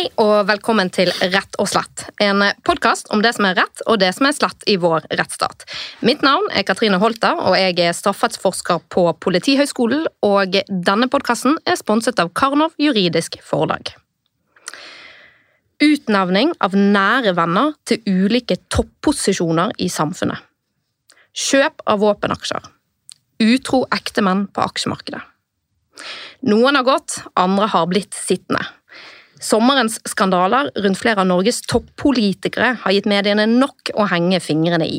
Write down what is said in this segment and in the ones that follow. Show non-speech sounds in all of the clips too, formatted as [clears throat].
Hei og velkommen til Rett og slett, en podkast om det som er rett og det som er slett i vår rettsstat. Mitt navn er Katrine Holter, og jeg er strafferettsforsker på Politihøgskolen. Og denne podkasten er sponset av Karnov juridisk forlag. Utnevning av nære venner til ulike topposisjoner i samfunnet. Kjøp av våpenaksjer. Utro ektemenn på aksjemarkedet. Noen har gått, andre har blitt sittende. Sommerens skandaler rundt flere av Norges toppolitikere har gitt mediene nok å henge fingrene i.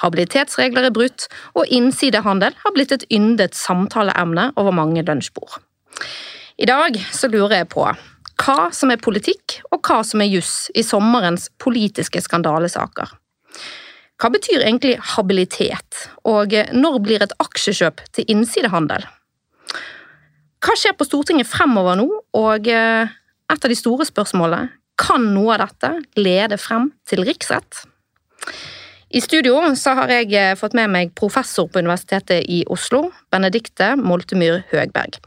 Habilitetsregler er brutt, og innsidehandel har blitt et yndet samtaleemne over mange lunsjbord. I dag så lurer jeg på hva som er politikk, og hva som er juss i sommerens politiske skandalesaker. Hva betyr egentlig habilitet, og når blir et aksjekjøp til innsidehandel? Hva skjer på Stortinget fremover nå, og et av de store spørsmålene kan noe av dette lede frem til riksrett. I studio så har jeg eh, fått med meg professor på Universitetet i Oslo, Benedikte Moltemyr Høgberg.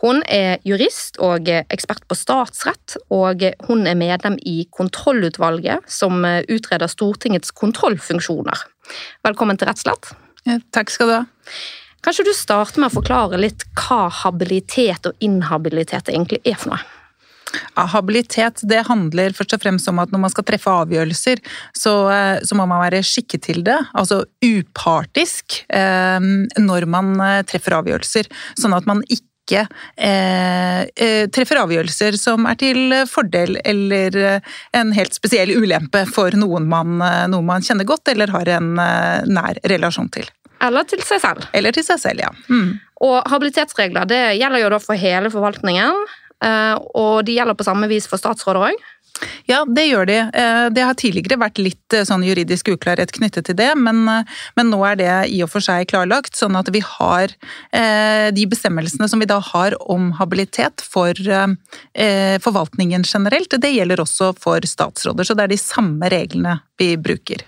Hun er jurist og ekspert på statsrett, og hun er medlem i kontrollutvalget som eh, utreder Stortingets kontrollfunksjoner. Velkommen til Rettslett. Ja, takk skal du ha. Kanskje du starter med å forklare litt hva habilitet og inhabilitet egentlig er for noe? Ja, habilitet det handler først og fremst om at når man skal treffe avgjørelser, så, eh, så må man være skikket til det. Altså upartisk eh, når man eh, treffer avgjørelser. Sånn at man ikke eh, treffer avgjørelser som er til fordel eller en helt spesiell ulempe for noen man, noen man kjenner godt eller har en nær relasjon til. Eller til seg selv. Eller til seg selv, ja. Mm. Og habilitetsregler det gjelder jo da for hele forvaltningen. Eh, og de gjelder på samme vis for statsråder òg? Ja, det gjør de. Eh, det har tidligere vært litt eh, sånn juridisk uklarhet knyttet til det, men, men, nå er det i og for seg klarlagt. Sånn at vi har de bestemmelsene som vi da har om habilitet for forvaltningen generelt, det gjelder også for statsråder. Så det er de samme reglene vi bruker.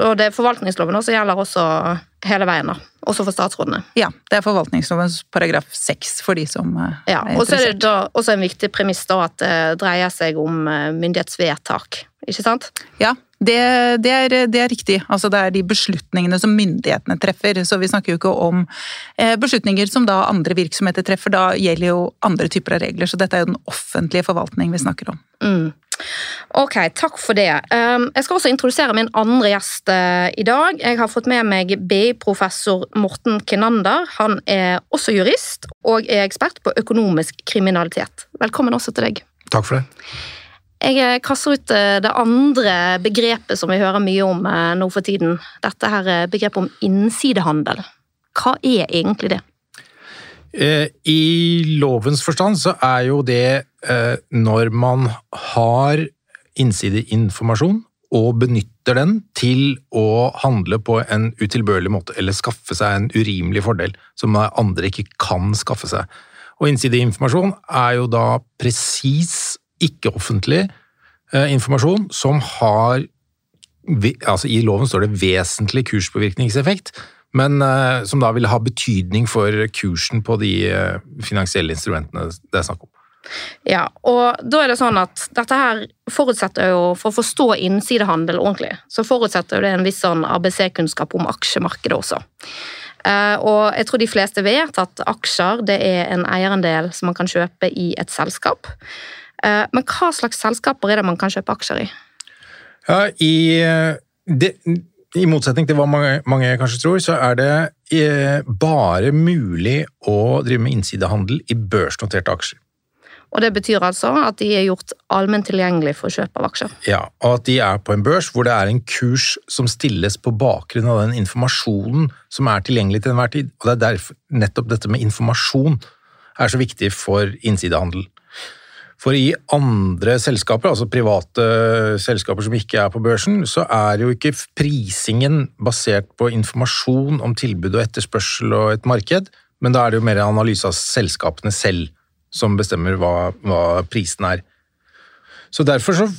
Og det er forvaltningsloven også gjelder også hele veien, da. Også for statsrådene. Ja, det er forvaltningslovens paragraf seks for de som ja, er interessert. Og så er det da også en viktig premiss da at det dreier seg om eh, myndighetsvedtak, ikke sant? Ja, det, det, er, det, er, riktig. Altså det er de beslutningene som myndighetene treffer. Så vi snakker jo ikke om eh, beslutninger som da andre virksomheter treffer. Da gjelder jo andre typer av regler. Så dette er jo den offentlige forvaltning vi snakker om. Mm. Ok, takk for det. Um, jeg skal også introdusere min andre gjest uh, i dag. Jeg har fått med meg BI-professor Morten Kinander. Han er også jurist og er ekspert på økonomisk kriminalitet. Velkommen også til deg. Takk for det. Jeg uh, kaster ut uh, det andre begrepet som vi hører mye om nå for tiden. Dette her begrepet om innsidehandel. Hva er egentlig det? Eh, I lovens forstand så er jo det eh, når man har innsideinformasjon og benytter den til å handle på en utilbørlig måte eller skaffe seg en urimelig fordel som andre ikke kan skaffe seg. Og innsideinformasjon er jo da presis ikke-offentlig eh, informasjon som har altså I loven står det vesentlig kurspåvirkningseffekt, men uh, som da vil ha betydning for kursen på de uh, finansielle instrumentene det er snakk om. Ja, og da er det sånn at dette her forutsetter jo, For å forstå innsidehandel ordentlig, så forutsetter jo det en viss sånn ABC-kunnskap om aksjemarkedet også. Uh, og jeg tror de fleste vet at aksjer det er en eierandel som man kan kjøpe i et selskap. men hva slags selskaper er det man kan kjøpe aksjer i? Ja, i det, i motsetning til hva mange, mange, kanskje tror, så er det eh, bare mulig å drive med innsidehandel i børsnoterte aksjer. Og Det betyr altså at de er gjort allment tilgjengelig for kjøp av aksjer? Ja, og at de er på en børs hvor det er en kurs som stilles på bakgrunn av den informasjonen som er tilgjengelig til enhver tid. Og Det er derfor nettopp dette med informasjon er så viktig for innsidehandel. For i andre selskaper, altså private selskaper som ikke er på børsen, så er jo ikke prisingen basert på informasjon om tilbud og etterspørsel og et marked, men da er det jo mer analyse av selskapene selv som bestemmer hva, hva prisen er. Så derfor så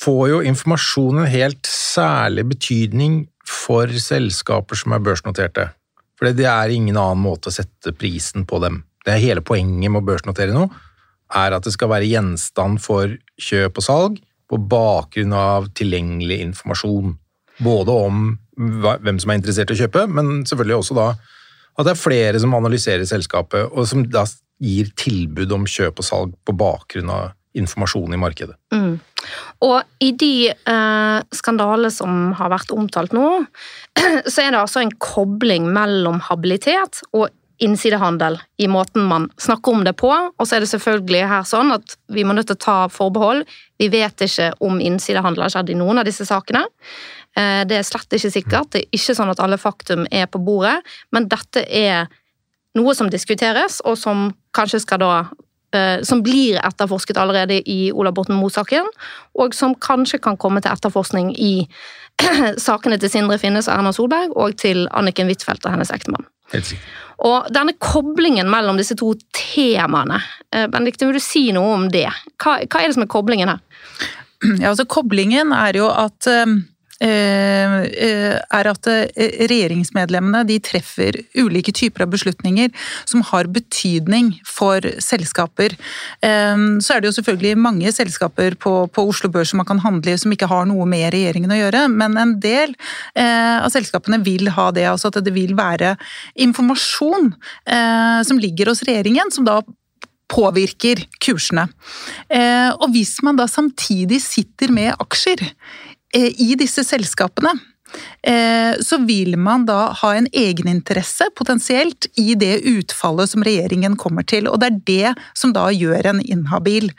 får jo informasjon en helt særlig betydning for selskaper som er børsnoterte. For det er ingen annen måte å sette prisen på dem. Det er hele poenget med å børsnotere noe er at det skal være gjenstand for kjøp og salg på bakgrunn av tilgjengelig informasjon. Både om hvem som er interessert i å kjøpe, men selvfølgelig også da at det er flere som analyserer selskapet, og som da gir tilbud om kjøp og salg på bakgrunn av informasjon i markedet. Mm. Og i de eh, skandalene som har vært omtalt nå, [clears throat] så er det altså en kobling mellom habilitet og innsidehandel i måten man snakker om det på. Og så er det selvfølgelig her sånn at vi må nødt til å ta forbehold. Vi vet ikke om innsidehandel har skjedd i noen av disse sakene. Eh, det er slett ikke sikkert. Det er ikke sånn at alle faktum er på bordet, men dette er noe som diskuteres, og som kanskje skal da Eh, som blir etterforsket allerede i Ola Borten Moe-saken, og som kanskje kan komme til etterforskning i [clears throat] sakene til Sindre Finnes og Erna Solberg, og til Anniken Huitfeldt og hennes ektemann. Og denne koblingen mellom disse to temaene, eh, Benedicte, vil du si noe om det? Hva, hva, er det som er koblingen her? Ja, altså Koblingen er jo at um er at eh, regjeringsmedlemmene de treffer ulike typer av beslutninger som har betydning for selskaper. Så er det jo selvfølgelig mange selskaper på, på Oslo Børs som man kan handle i som ikke har noe med regjeringen å gjøre, men en del av selskapene vil ha det. altså At det vil være informasjon som ligger hos regjeringen, som da påvirker kursene. Og hvis man da samtidig sitter med aksjer Eh, i disse selskapene. Eh, så vil man da ha en egeninteresse, potensielt, i det utfallet som regjeringen kommer til. Og det er det som da gjør en inhabil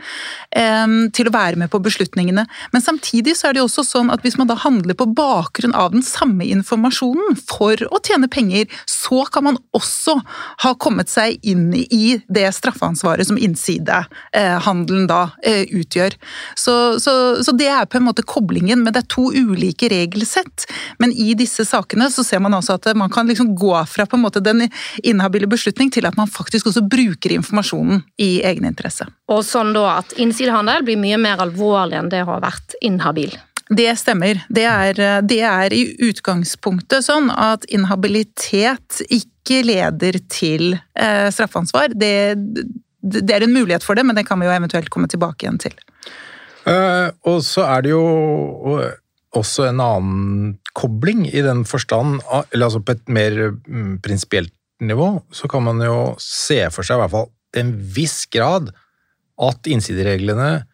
til å være med på beslutningene. Men samtidig så er det jo også sånn at hvis man da handler på bakgrunn av den samme informasjonen for å tjene penger, så kan man også ha kommet seg inn i det straffansvaret som innsidehandelen da eh, utgjør. Så, så, så det er på en måte koblingen, men det er to ulike regelsett. Men i disse sakene så ser man altså at man kan liksom gå fra på en måte den inhabile beslutning til at man faktisk også bruker informasjonen i egeninteresse. Og sånn da at innsidehandel blir mye mer alvorlig enn det har vært inhabil? Det stemmer. Det er, det er, i utgangspunktet sånn at inhabilitet ikke leder til eh, straffansvar. Det, det, er en mulighet for det, men det kan vi jo eventuelt komme tilbake igjen til. Uh, og så er det jo også en annen kobling i den forstand, eller altså på et mer mm, prinsipielt nivå, så kan man jo se for seg i hvert fall til en viss grad at innsidereglene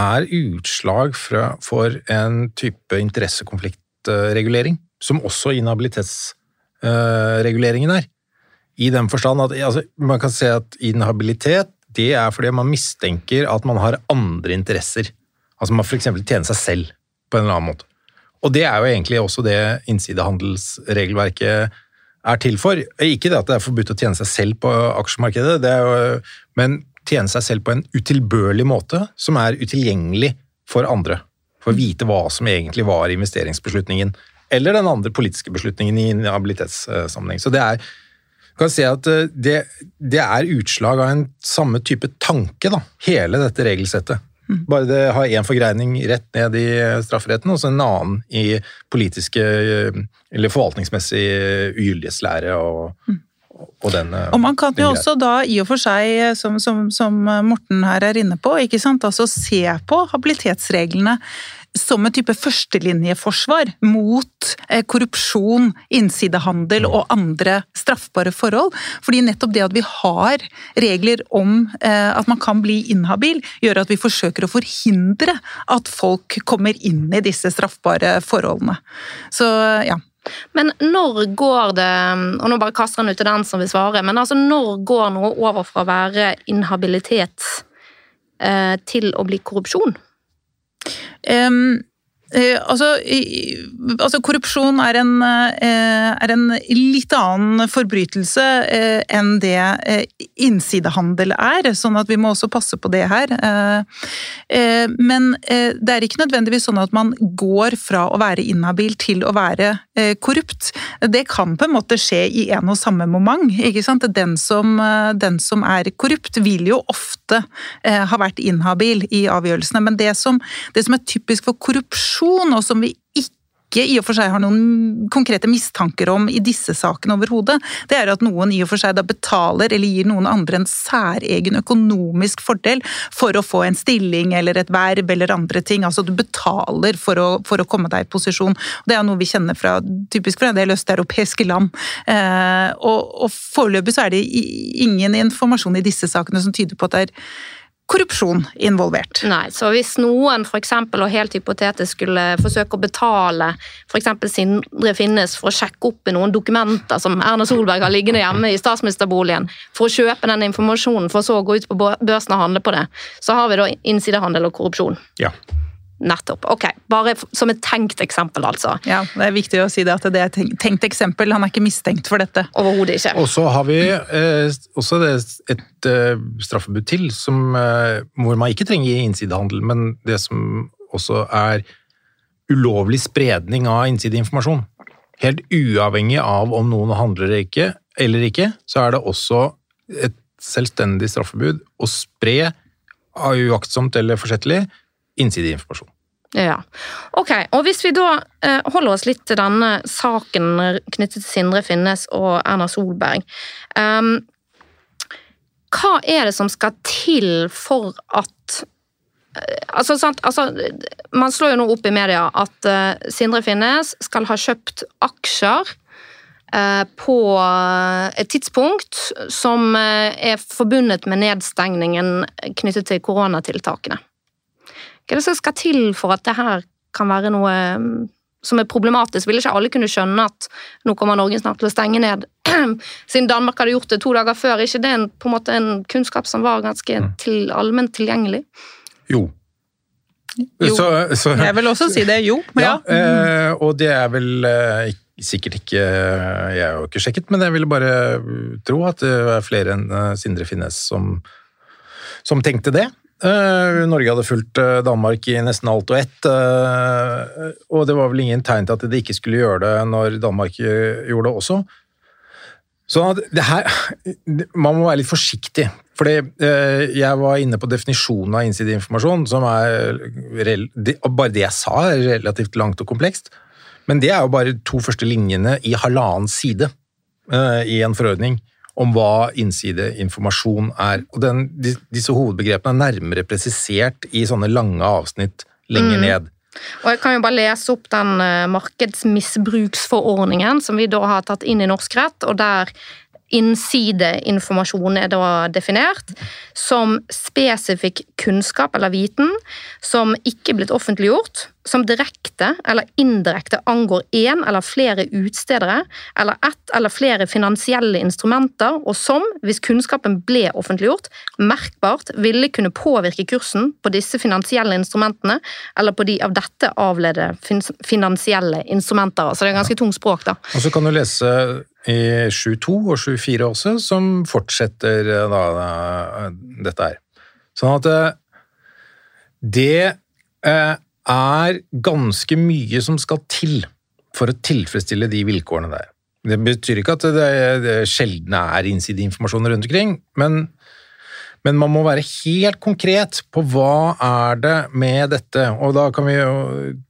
er utslag for en type interessekonfliktregulering, som også inhabilitetsreguleringen er. I den forstand at altså, man kan se at inhabilitet det er fordi man mistenker at man har andre interesser. Altså man f.eks. tjener seg selv på en eller annen måte. Og det er jo egentlig også det innsidehandelsregelverket er til for. Ikke det at det er forbudt å tjene seg selv på aksjemarkedet, jo, men tjene seg selv på en utilbørlig måte som er utilgjengelig for andre. For å vite hva som egentlig var investeringsbeslutningen, eller den andre politiske beslutningen i inhabilitetssammenheng. Så det er kan si at eh, det, det, er utslag av en samme type tanke, da, hele dette regelsettet. Bare det har én forgreining rett ned i strafferetten, og så en annen i politiske eller forvaltningsmessig ugyldighetslære og, og den Og man kan jo også da i og for seg, som, som, som Morten her er inne på, ikke sant, altså se på habilitetsreglene som en type førstelinjeforsvar mot eh, korrupsjon, innsidehandel og andre straffbare forhold. Fordi nettopp det at vi har regler om eh, at man kan bli inhabil, gjør at vi forsøker å forhindre at folk kommer inn i disse straffbare forholdene. Så ja. Men når går det og nå bare kaster han ut til den som vil svare, men altså når går noe over fra å være inhabilitet eh, til å bli korrupsjon? Um, Eh, altså, altså, korrupsjon er en, eh, er en, litt annen forbrytelse eh, enn det eh, innsidehandel er, sånn at vi må også passe på det her. Men det er ikke nødvendigvis sånn at man går fra å være inhabil til å være korrupt. Det kan på en måte skje i en og samme moment. ikke sant? Den som, den som er korrupt, vil jo ofte ha vært inhabil i avgjørelsene, men det som, det som er typisk for korrupsjon, og som vi ikke i og for seg har noen konkrete mistanker om i disse sakene overhodet, det er at noen i og for seg da betaler eller gir noen andre en særegen økonomisk fordel for å få en stilling eller et verv eller andre ting. Altså du betaler for å, for å komme deg i posisjon. Det er noe vi kjenner fra, typisk fra en del østeuropeiske land. Eh, og, og foreløpig så er det ingen informasjon i disse sakene som tyder på at det er korrupsjon involvert. Nei, så hvis noen for eksempel, og helt hypotetisk skulle forsøke å betale f.eks. Sindre Finnes for å sjekke opp i noen dokumenter som Erna Solberg har liggende hjemme i statsministerboligen, for å kjøpe den informasjonen for så å gå ut på børsen og handle på det, så har vi da innsidehandel og korrupsjon. Ja. Nettopp. Ok, Bare som et tenkt eksempel, altså. Ja, Det er viktig å si det at det er et tenkt eksempel. Han er ikke mistenkt for dette. Overhodet ikke. Og så har vi eh, også et eh, straffebud til, som, eh, hvor man ikke trenger innsidehandel, men det som også er ulovlig spredning av innsideinformasjon. Helt uavhengig av om noen handler eller ikke, eller ikke, så er det også et selvstendig straffebud å spre, uaktsomt eller forsettlig, innsideinformasjon. Ja. Ok, og hvis vi da eh, holder oss litt til denne saken knyttet til Sindre Finnes og Erna Solberg. Um, hva er det som skal til for at eh, Altså, sant, altså, Man slår jo nå opp i media at uh, Sindre Finnes skal ha kjøpt aksjer uh, på et tidspunkt som uh, er forbundet med nedstengningen knyttet til koronatiltakene. Hva er det som skal til for at det her kan være noe mm, som er problematisk? Ville ikke alle kunne skjønne at nå kommer Norge snart til å stenge ned, [clears throat] siden Danmark hadde gjort det to dager før? Er ikke det en, på en måte en kunnskap som var ganske mm. til, allment tilgjengelig? Jo. jo. Så, så, jeg vil også si det. Jo. Ja, ja. Eh, og det er vel eh, sikkert ikke Jeg har jo ikke sjekket, men jeg ville bare tro at det er flere enn eh, Sindre Finnes som, som tenkte det. Uh, Norge hadde fulgt uh, Danmark i nesten alt og ett, uh, og det var vel ingen tegn til at de ikke skulle gjøre det når Danmark gjorde det også. Så det her [laughs] Man må være litt forsiktig. Fordi jeg var inne på definisjonen av innsideinformasjon, som er Bare det jeg sa, er relativt langt og komplekst. Men det er jo bare to første linjene i halvannen side i en forordning om hva innsideinformasjon er. Og den, disse hovedbegrepene er nærmere presisert i sånne lange avsnitt lenger mm. ned. Og Jeg kan jo bare lese opp den eh, markedsmisbruksforordningen som vi da har tatt inn i norsk rett, og der Innsideinformasjon er da definert som spesifikk kunnskap eller viten som ikke er blitt offentliggjort, som direkte eller indirekte angår én eller flere utstedere eller ett eller flere finansielle instrumenter, og som, hvis kunnskapen ble offentliggjort, merkbart ville kunne påvirke kursen på disse finansielle instrumentene eller på de av dette avledede finansielle instrumenter. Så det er ganske tungt språk, da. Og så kan du lese i 7.2 og 7.4 også, som fortsetter eh, da, eh, dette her. Sånn at eh, det er ganske mye som skal til for å tilfredsstille de vilkårene der. Det betyr ikke at det, det sjelden er innsideinformasjon rundt omkring, men men man må være helt konkret på hva er det med dette. Og da kan vi jo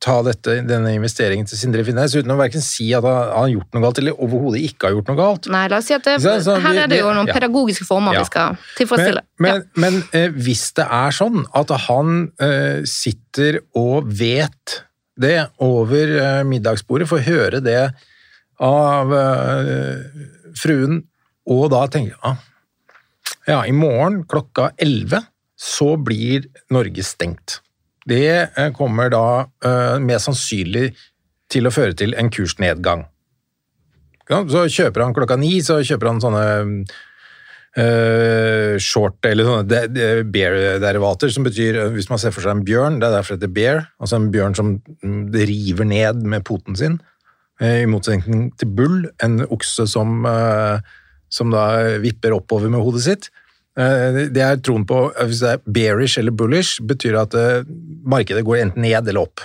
ta dette, denne investeringen til Sindre Finnes uten å verken si at han har gjort noe galt, eller overhodet ikke har gjort noe galt. Nei, la oss si at det, så, så, her er det jo noen ja. pedagogiske former ja. vi skal tilfredsstille. Men, men, men eh, hvis det er sånn at han eh, sitter og vet det over eh, middagsbordet, får høre det av eh, fruen, og da tenker ah, ja, i morgen klokka 11 så blir Norge stengt. Det eh, kommer da uh, mest sannsynlig til å føre til en kursnedgang. Så kjøper han klokka ni, så kjøper han sånne uh, short eller sånne bear-derivater, som betyr, hvis man ser for seg en bjørn, det er derfor det heter bear, altså en bjørn som mm, river ned med poten sin, uh, i motsetning til bull, en okse som uh, som da vipper oppover med hodet sitt. Eh, det er troen på Hvis det er bearish eller bullish, betyr det at eh, markedet går enten ned eller opp.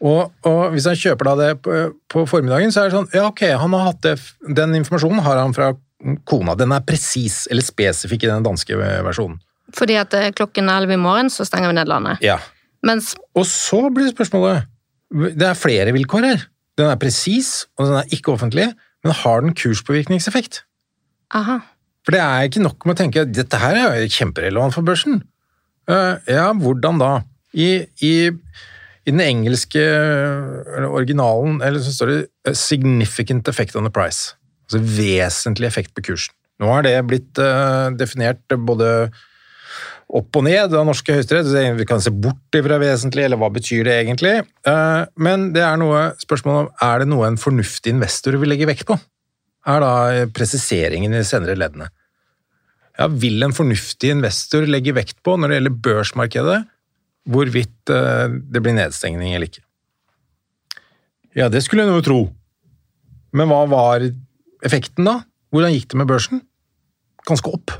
Og, og hvis han kjøper da det på, på, formiddagen, så er det sånn Ja, ok, han har hatt det, den informasjonen har han fra kona. Den er presis eller spesifikk i den danske versjonen. Fordi at klokken 11 i morgen så stenger vi ned landet? Ja. Mens... Og så blir spørsmålet Det er flere vilkår her. Den er presis, og den er ikke offentlig, men har den kurspåvirkningseffekt? Aha. For det er ikke nok med å tenke at dette her er jo kjemperelevant for børsen. Eh, ja, hvordan da? I, i, I den engelske originalen eller så står det 'significant effect on the price'. Altså vesentlig effekt på kursen. Nå har det blitt uh, definert både opp og ned av norske høyesterett. Vi kan se bort fra vesentlig, eller hva betyr det egentlig? Uh, men det er noe spørsmål om er det noe en fornuftig investor vil legge vekt på? Er da presiseringen i senere leddene. Ja, vil en fornuftig investor legge vekt på når det gjelder børsmarkedet, hvorvidt uh, det blir nedstengning eller ikke? Ja, det skulle en jo tro. Men hva var effekten da? Hvordan gikk det med børsen? Ganske opp.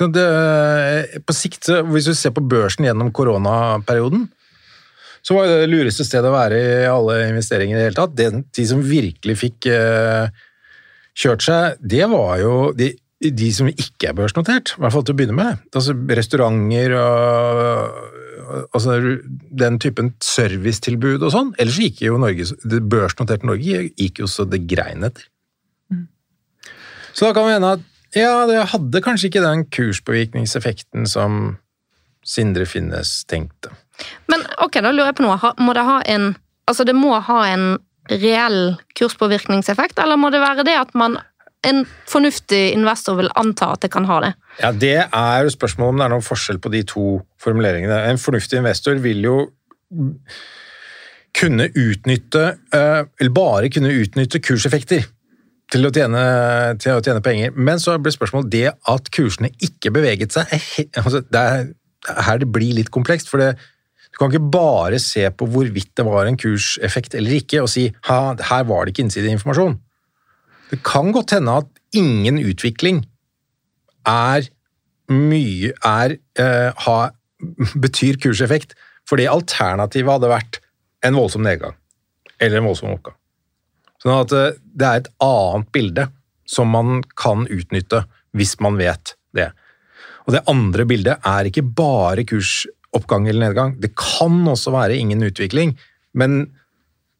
Det, på sikt, Hvis du ser på børsen gjennom koronaperioden, så var det det lureste stedet å være i alle investeringer i det hele tatt. De, de som virkelig fikk uh, kjørt seg, det var jo de, de, som ikke er børsnotert, i hvert fall til å begynne med. Altså restauranter og altså, den typen servicetilbud og sånn. Ellers gikk jo Norge, det børsnoterte Norge gikk jo så det grein etter. Så da kan vi hende at ja, det hadde kanskje ikke den kurspåvirkningseffekten som Sindre Finnes tenkte. Men ok, da lurer jeg på noe. Må det ha en Altså, det må ha en reell kurspåvirkningseffekt, eller må det være det at man en fornuftig investor vil anta at det kan ha det? Ja, Det er jo spørsmålet om det er noen forskjell på de to formuleringene. En fornuftig investor vil jo kunne utnytte, eh, eller bare kunne utnytte kurseffekter til å tjene, til å tjene penger. Men så blir spørsmålet det at kursene ikke beveget seg altså Det er her det blir litt komplekst. for det, Du kan ikke bare se på hvorvidt det var en kurseffekt eller ikke, og si her var det ikke innsideinformasjon. Det kan godt hende at ingen utvikling er mye er, uh, ha, betyr kurseffekt, fordi alternativet hadde vært en voldsom nedgang eller en voldsom oppgang. Sånn at eh, det er et annet bilde som man kan utnytte hvis man vet det. Og det andre bildet er ikke bare kursoppgang eller nedgang. Det kan også være ingen utvikling, men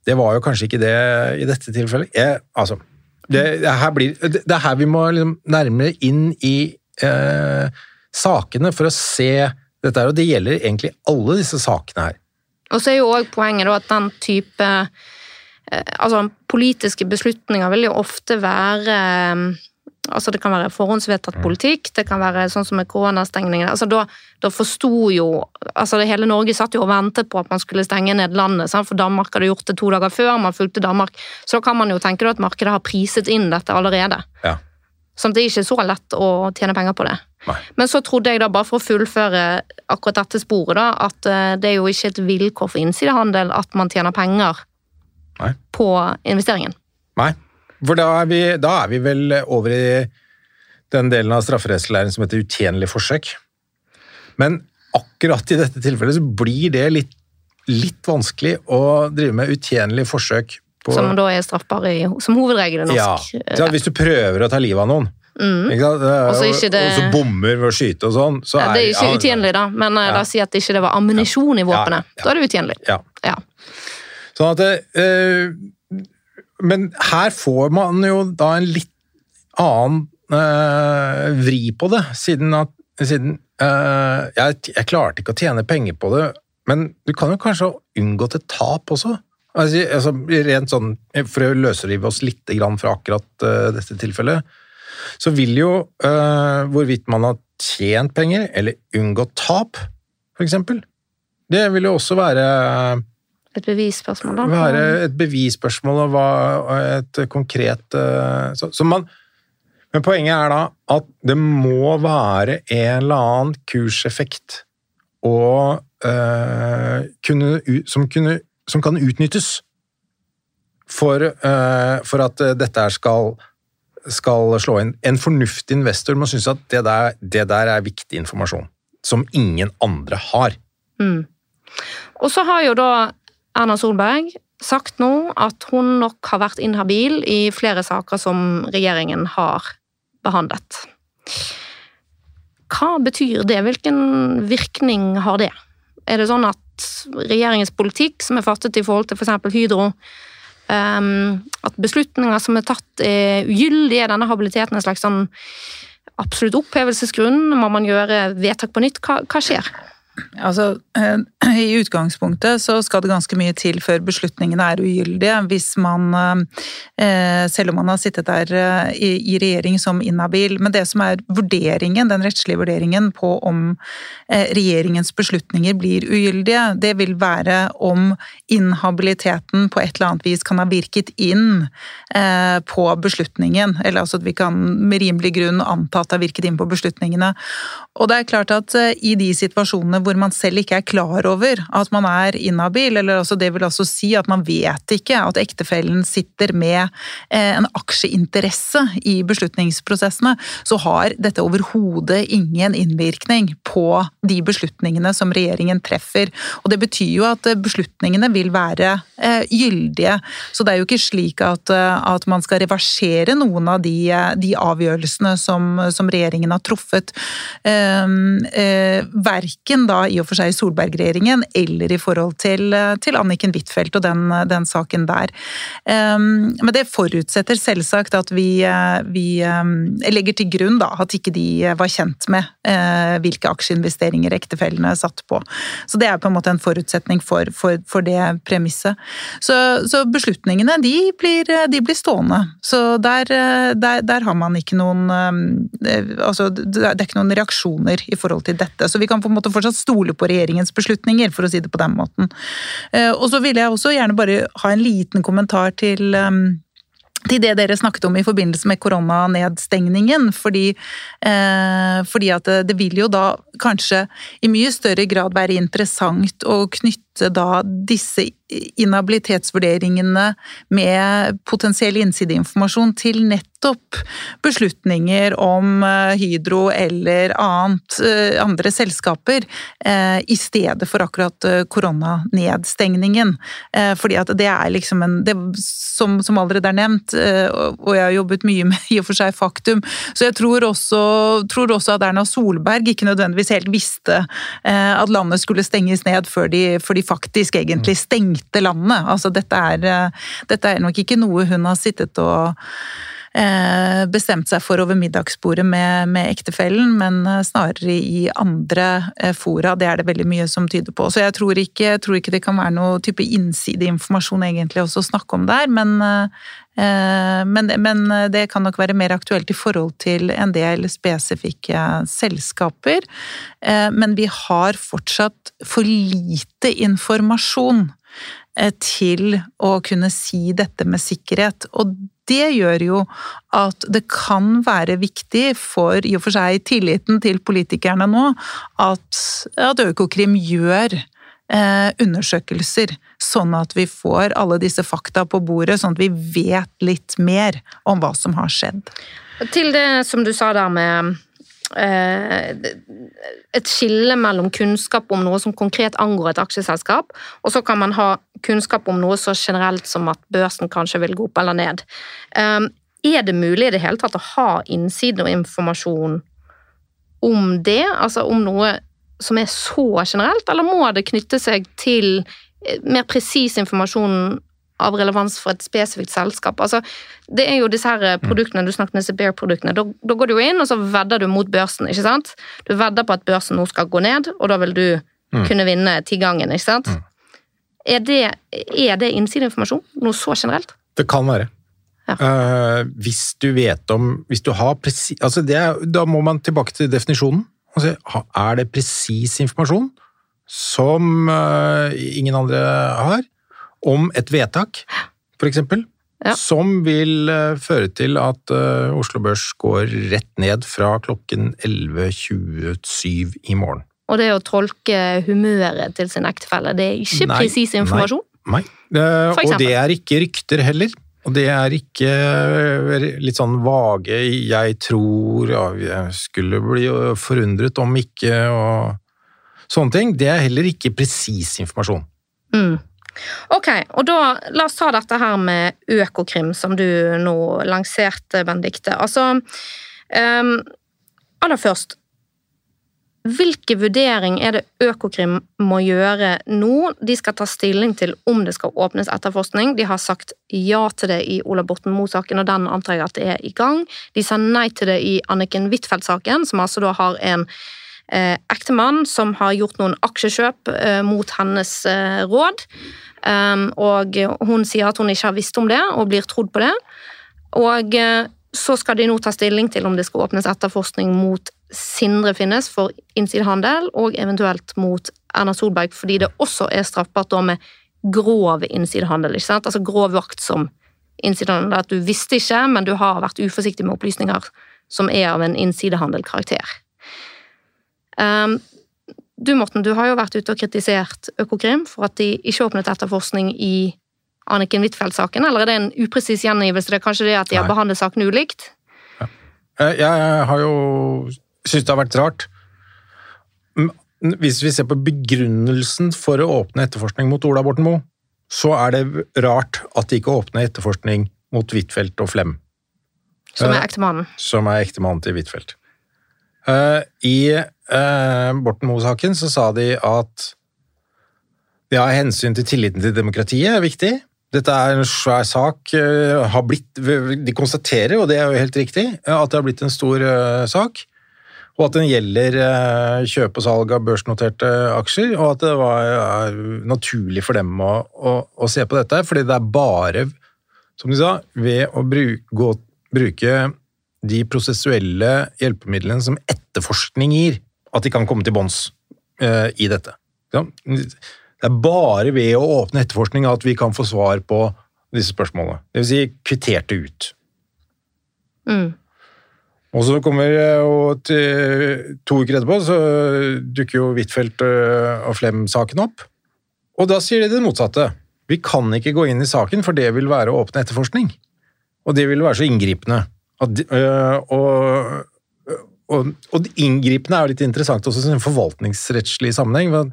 det var jo kanskje ikke det i dette tilfellet. Jeg, altså, det, det, her blir, det, er her vi må liksom nærmere inn i eh, sakene for å se dette her, og det gjelder egentlig alle disse sakene her. Og så er jo òg poenget at den type altså, politiske beslutninger vil jo ofte være eh, altså Det kan være forhåndsvedtatt mm. politikk, det kan være sånn som med koronastengningen. altså Da, da forsto jo altså det Hele Norge satt jo og ventet på at man skulle stenge ned landet, sant? for Danmark hadde gjort det to dager før, man fulgte Danmark. Så da kan man jo tenke at markedet har priset inn dette allerede. Ja. Sånn det er ikke så lett å tjene penger på det. Nei. Men så trodde jeg da, bare for å fullføre akkurat dette sporet, da, at eh, det er jo ikke et vilkår for innsidehandel at man tjener penger Nei. på investeringen. Nei, for da er, vi, da er vi vel over i den delen av strafferettslæren som heter utjenlig forsøk. Men akkurat i dette tilfellet så blir det litt, litt vanskelig å drive med utjenlig forsøk på Som da er straffbar i, som hovedregel i norsk Ja, så Hvis du prøver å ta livet av noen, Mm. ikke? Og så ikke det- og så bommer ved å skyte og sånn, så Ja, det er ikke ja, utjenlig, da, men eh, Ja. la oss si at ikke det var ammunisjon i våpenet. Da er det utjenlig. Ja. Sånn at det, eh, Men her får man jo da en litt annen eh, vri på det, siden at siden, eh, jeg, jeg klarte ikke å tjene penger på det, men du kan jo kanskje ha unngått et tap også? Altså, altså, rent sånn, For å løsrive oss litt fra akkurat eh, dette tilfellet, så vil jo eh, hvorvidt man har tjent penger eller unngått tap, eksempel, det vil jo også være Et bevisspørsmål, da. være et bevisspørsmål og et konkret eh, så, så man, Men poenget er da at det må være en eller annen kurseffekt og, øh, kunne, som, kunne, som kan utnyttes for, øh, for at dette skal, skal slå inn. En fornuftig investor må synes at det der, det der er viktig informasjon som ingen andre har. Mm. Og så har jo da Erna Solberg sagt nå at hun nok har vært inhabil i flere saker som regjeringen har behandlet. Hva betyr det? Hvilken virkning har det? Er det sånn at regjeringens politikk som er fattet i forhold til f.eks. Hydro, um, at beslutninger som er tatt er ugyldige, denne habiliteten er en slags sånn absolutt opphevelsesgrunn? Må man gjøre vedtak på nytt? Hva, hva skjer? Altså, eh, [clears throat] I utgangspunktet så skal det ganske mye til før beslutningene er ugyldige. Hvis man, eh, selv om man har sittet der eh, i regjering som inhabil. Men det som er vurderingen, den rettslige vurderingen på om regjeringens beslutninger blir ugyldige, det vil være om inhabiliteten på et eller annet vis kan ha virket inn på beslutningen. Eller altså at vi kan med rimelig grunn anta at det har virket inn på beslutningene. Og det er klart at i de situasjonene hvor man selv ikke er klar over at man er inhabil, eller altså det vil altså si at man vet ikke at ektefellen sitter med eh, en aksjeinteresse i beslutningsprosessene, så har dette overhodet ingen innvirkning på de beslutningene som regjeringen treffer. Og det betyr jo at beslutningene vil være eh, gyldige. Så det er jo ikke slik at, eh, at man skal reversere noen av de, de avgjørelsene som, som, regjeringen har truffet. Eh, verken da i og for seg Solberg-regjeringen eller i forhold til, til Anniken Huitfeldt og den, den, saken der. Um, men det forutsetter selvsagt at vi, vi um, legger til grunn da, at ikke de var kjent med hvilke aksjeinvesteringer ektefellene satt på. Så det er på en måte en forutsetning for, for, for det premisset. Så, så beslutningene de blir, de blir, stående. Så der, der, der, har man ikke noen altså, Det er ikke noen reaksjoner i forhold til dette. Så vi kan på en måte fortsatt stole på regjeringens beslutninger, for å si det på den måten. Eh, og så vil jeg også gjerne bare ha en liten kommentar til ehm, til det dere snakket om i forbindelse med koronanedstengningen. Fordi, eh, fordi at det, det, vil jo da kanskje i mye større grad være interessant å knytte da disse inhabilitetsvurderingene med potensiell innsideinformasjon til nettopp beslutninger om eh, Hydro eller annet, eh, andre selskaper, eh, i stedet for akkurat koronanedstengningen. Fordi at det er liksom en det, som, som, allerede er nevnt, og jeg har jobbet mye med i og for seg faktum, så jeg tror også, tror også at Erna Solberg ikke nødvendigvis helt visste at landet skulle stenges ned før de, før de faktisk egentlig stengte landet. Altså, dette er, eh, dette er nok ikke noe hun har sittet og eh, bestemt seg for over middagsbordet med, med ektefellen, men eh, snarere i andre fora. Det er det veldig mye som tyder på. Så jeg tror ikke, tror ikke det kan være noe type innsideinformasjon egentlig også å snakke om der, men, men, men, det kan nok være mer aktuelt i forhold til en del spesifikke selskaper. Men vi har fortsatt for lite informasjon Eh, til å kunne si dette med sikkerhet. Og det gjør jo at det kan være viktig for i og for seg tilliten til politikerne nå at, at Økokrim gjør eh, undersøkelser, sånn at vi får alle disse fakta på bordet, sånn at vi vet litt mer om hva som har skjedd. Til det som du sa der med Eh, et skille mellom kunnskap om noe som konkret angår et aksjeselskap, og så kan man ha kunnskap om noe så generelt som at børsen kanskje vil gå opp eller ned. Eh, er det mulig i det hele tatt å ha innsiden og informasjon om det? Altså om noe som er så generelt, eller må det knytte seg til eh, mer presis informasjon av relevans for et spesifikt selskap. Altså, det er jo disse her eh, produktene du snakket med, Bear-produktene. Da, da, går du inn, og så vedder du mot børsen. ikke sant? Du vedder på at børsen nå skal gå ned, og da vil du mm. kunne vinne tigangen. ikke sant? Mm. Er det, er det innsideinformasjon? Noe så generelt? Det kan være. Ja. Uh, hvis du vet om Hvis du har presis altså Da må man tilbake til definisjonen. Altså, er det presis informasjon som uh, ingen andre har? om et vedtak, f.eks., ja. som vil uh, føre til at uh, Oslo Børs går rett ned fra klokken 11.27 i morgen. Og det å tolke humøret til sin ektefelle, det er ikke presis informasjon? Nei. nei. Uh, og det er ikke rykter heller. Og det er ikke litt sånn vage 'jeg tror', ja, jeg skulle bli forundret om ikke, og sånne ting. Det er heller ikke presis informasjon. Mm. Ok, og da la oss ta dette her med Økokrim, som du nå lanserte, Benedicte. Altså um, Aller først, hvilke vurdering er det Økokrim må gjøre nå? De skal ta stilling til om det skal åpnes etterforskning. De har sagt ja til det i Ola Borten Moe-saken, og den antar jeg at det er i gang. De sa nei til det i Anniken Huitfeldt-saken, som altså da har en eh, ektemann som har gjort noen aksjekjøp eh, mot hennes eh, råd. Um, og hun sier at hun ikke har visst om det, og blir trodd på det. Og eh, så skal de nå ta stilling til om det skal åpnes etterforskning mot Sindre Finnes for innsidehandel, og eventuelt mot Erna Solberg, fordi det også er straffbart da med grov innsidehandel. ikke sant? Altså grov vakt som innsidehandel. At du visste ikke, men du har vært uforsiktig med opplysninger som er av en innsidehandelkarakter. Um, du Morten, du har jo vært ute og kritisert Økokrim for at de ikke åpnet etterforskning i Anniken Huitfeldt-saken, eller er det en upresis gjengivelse? Det er kanskje det at de har behandlet saken ulikt? Ja. Jeg har jo syntes det har vært rart. Hvis vi ser på begrunnelsen for å åpne etterforskning mot Ola Borten Moe, så er det rart at de ikke åpner etterforskning mot Huitfeldt og Flem, Som er ektemannen. som er ektemannen til Huitfeldt. Eh, I eh, Borten Moe-saken så sa de at ja, hensyn til tilliten til demokratiet er viktig. Dette er en svær sak. eh, Har blitt, de konstaterer, og det er jo helt riktig, at det har blitt en stor eh, sak. Og at den gjelder eh, kjøp og salg av børsnoterte aksjer, og at det var naturlig for dem å, å, å se på dette. Fordi det er bare, som de sa, ved å bruke, gå, bruke de prosessuelle hjelpemidlene som etterforskning gir, at de kan komme til bunns eh, i dette. Ja, Det er bare ved å åpne etterforskning at vi kan få svar på disse spørsmålene. Vil si kvitterte ut. Mm. Og så kommer eh, og til, to uker etterpå så dukker jo Huitfeldt øh, og Flem-saken opp. Og da sier de det motsatte. Vi kan ikke gå inn i saken, for det vil være åpne etterforskning. Og det vil være så inngripende. At, øh, og, og, og inngripende er jo litt interessant også i en forvaltningsrettslig sammenheng.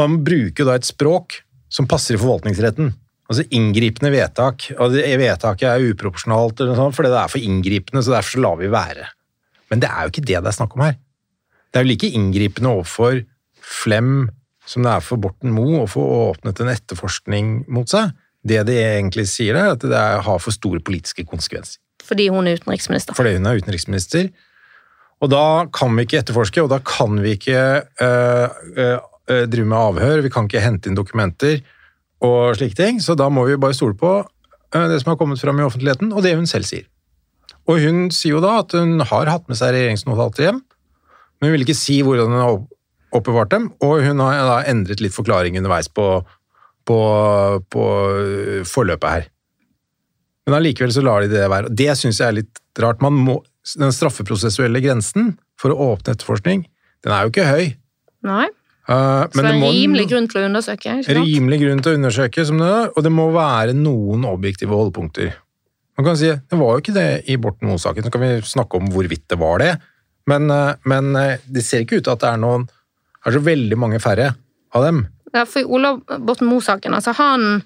Man bruker da et språk som passer i forvaltningsretten. Altså inngripende vedtak. og Vedtaket er uproporsjonalt, eller noe sånt, fordi det er for inngripende, så derfor så lar vi være. Men det er jo ikke det det er snakk om her. Det er jo like inngripende overfor Flem som det er for Borten Moe å få åpnet en etterforskning mot seg. Det de egentlig sier, er at det har for store politiske konsekvenser. Fordi hun er utenriksminister. Fordi hun er utenriksminister. Og da kan vi ikke etterforske, og da kan vi ikke øh, øh, drive med avhør, vi kan ikke hente inn dokumenter og slike ting, så da må vi bare stole på øh, det som har kommet fram i offentligheten, og det hun selv sier. Og hun sier jo da at hun har hatt med seg regjeringsnotater hjem, men hun vil ikke si hvordan hun har oppbevart dem, og hun har da endret litt forklaring underveis på, på, på øh, forløpet her. Men allikevel så lar de det være. Det syns jeg er litt rart. Må, den straffeprosessuelle grensen for å åpne etterforskning, den er jo ikke høy. Nei, Uh, så det er en rimelig grunn til å undersøke. ikke sant? rimelig grunn til å undersøke, som det og det må være noen objektive holdepunkter. Man kan si, Det var jo ikke det i Borten Moe-saken, så kan vi snakke om hvorvidt det var det. Men, uh, men uh, det ser ikke ut til at det er noen er så veldig mange færre av dem. Ja, for i Olav Borten Moe-saken, altså han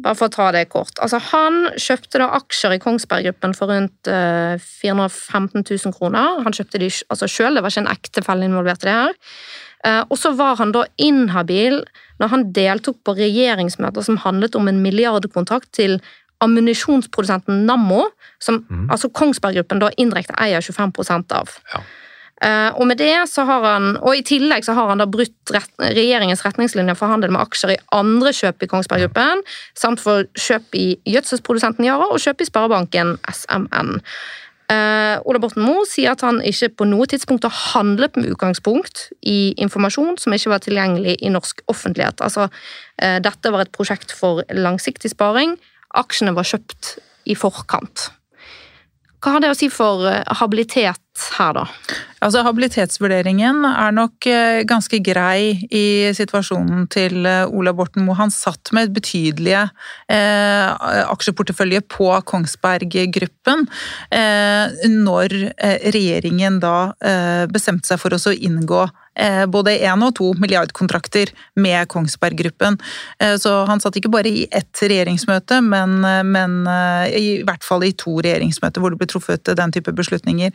bare for å ta det kort. Altså Han kjøpte da aksjer i Kongsberg Gruppen for rundt eh, 415 000 kroner. Han kjøpte de altså sjøl, det var ikke en ektefelle involvert i det her. Eh, og så var han da inhabil når han deltok på regjeringsmøter som handlet om en milliardkontrakt til ammunisjonsprodusenten Nammo, som altså Kongsberg Gruppen da indirekte eier 25% av. Ja. Eh, og med det så har han, og i tillegg så har han da brutt rett, regjeringens retningslinjer for handel med aksjer i andre kjøp i Kongsberg Gruppen, samt for kjøp i gjødselprodusenten Yara og kjøp i Sparebanken SMN. Eh, Ola Borten Moe sier at han ikke på noe tidspunkt har handlet med utgangspunkt i informasjon som ikke var tilgjengelig i norsk offentlighet. Altså, eh, dette var et prosjekt for langsiktig sparing. Aksjene var kjøpt i forkant. Hva har det å si for eh, habilitet her, da? Altså, Habilitetsvurderingen er nok eh, ganske grei i situasjonen til eh, Ola Borten Moe. Han satt med betydelige eh, aksjeportefølje på Kongsberg Gruppen eh, når eh, regjeringen da eh, bestemte seg for å inngå både én og to milliardkontrakter med Kongsberg Gruppen. Så han satt ikke bare i ett regjeringsmøte, men, men i hvert fall i to regjeringsmøter hvor det ble truffet den type beslutninger.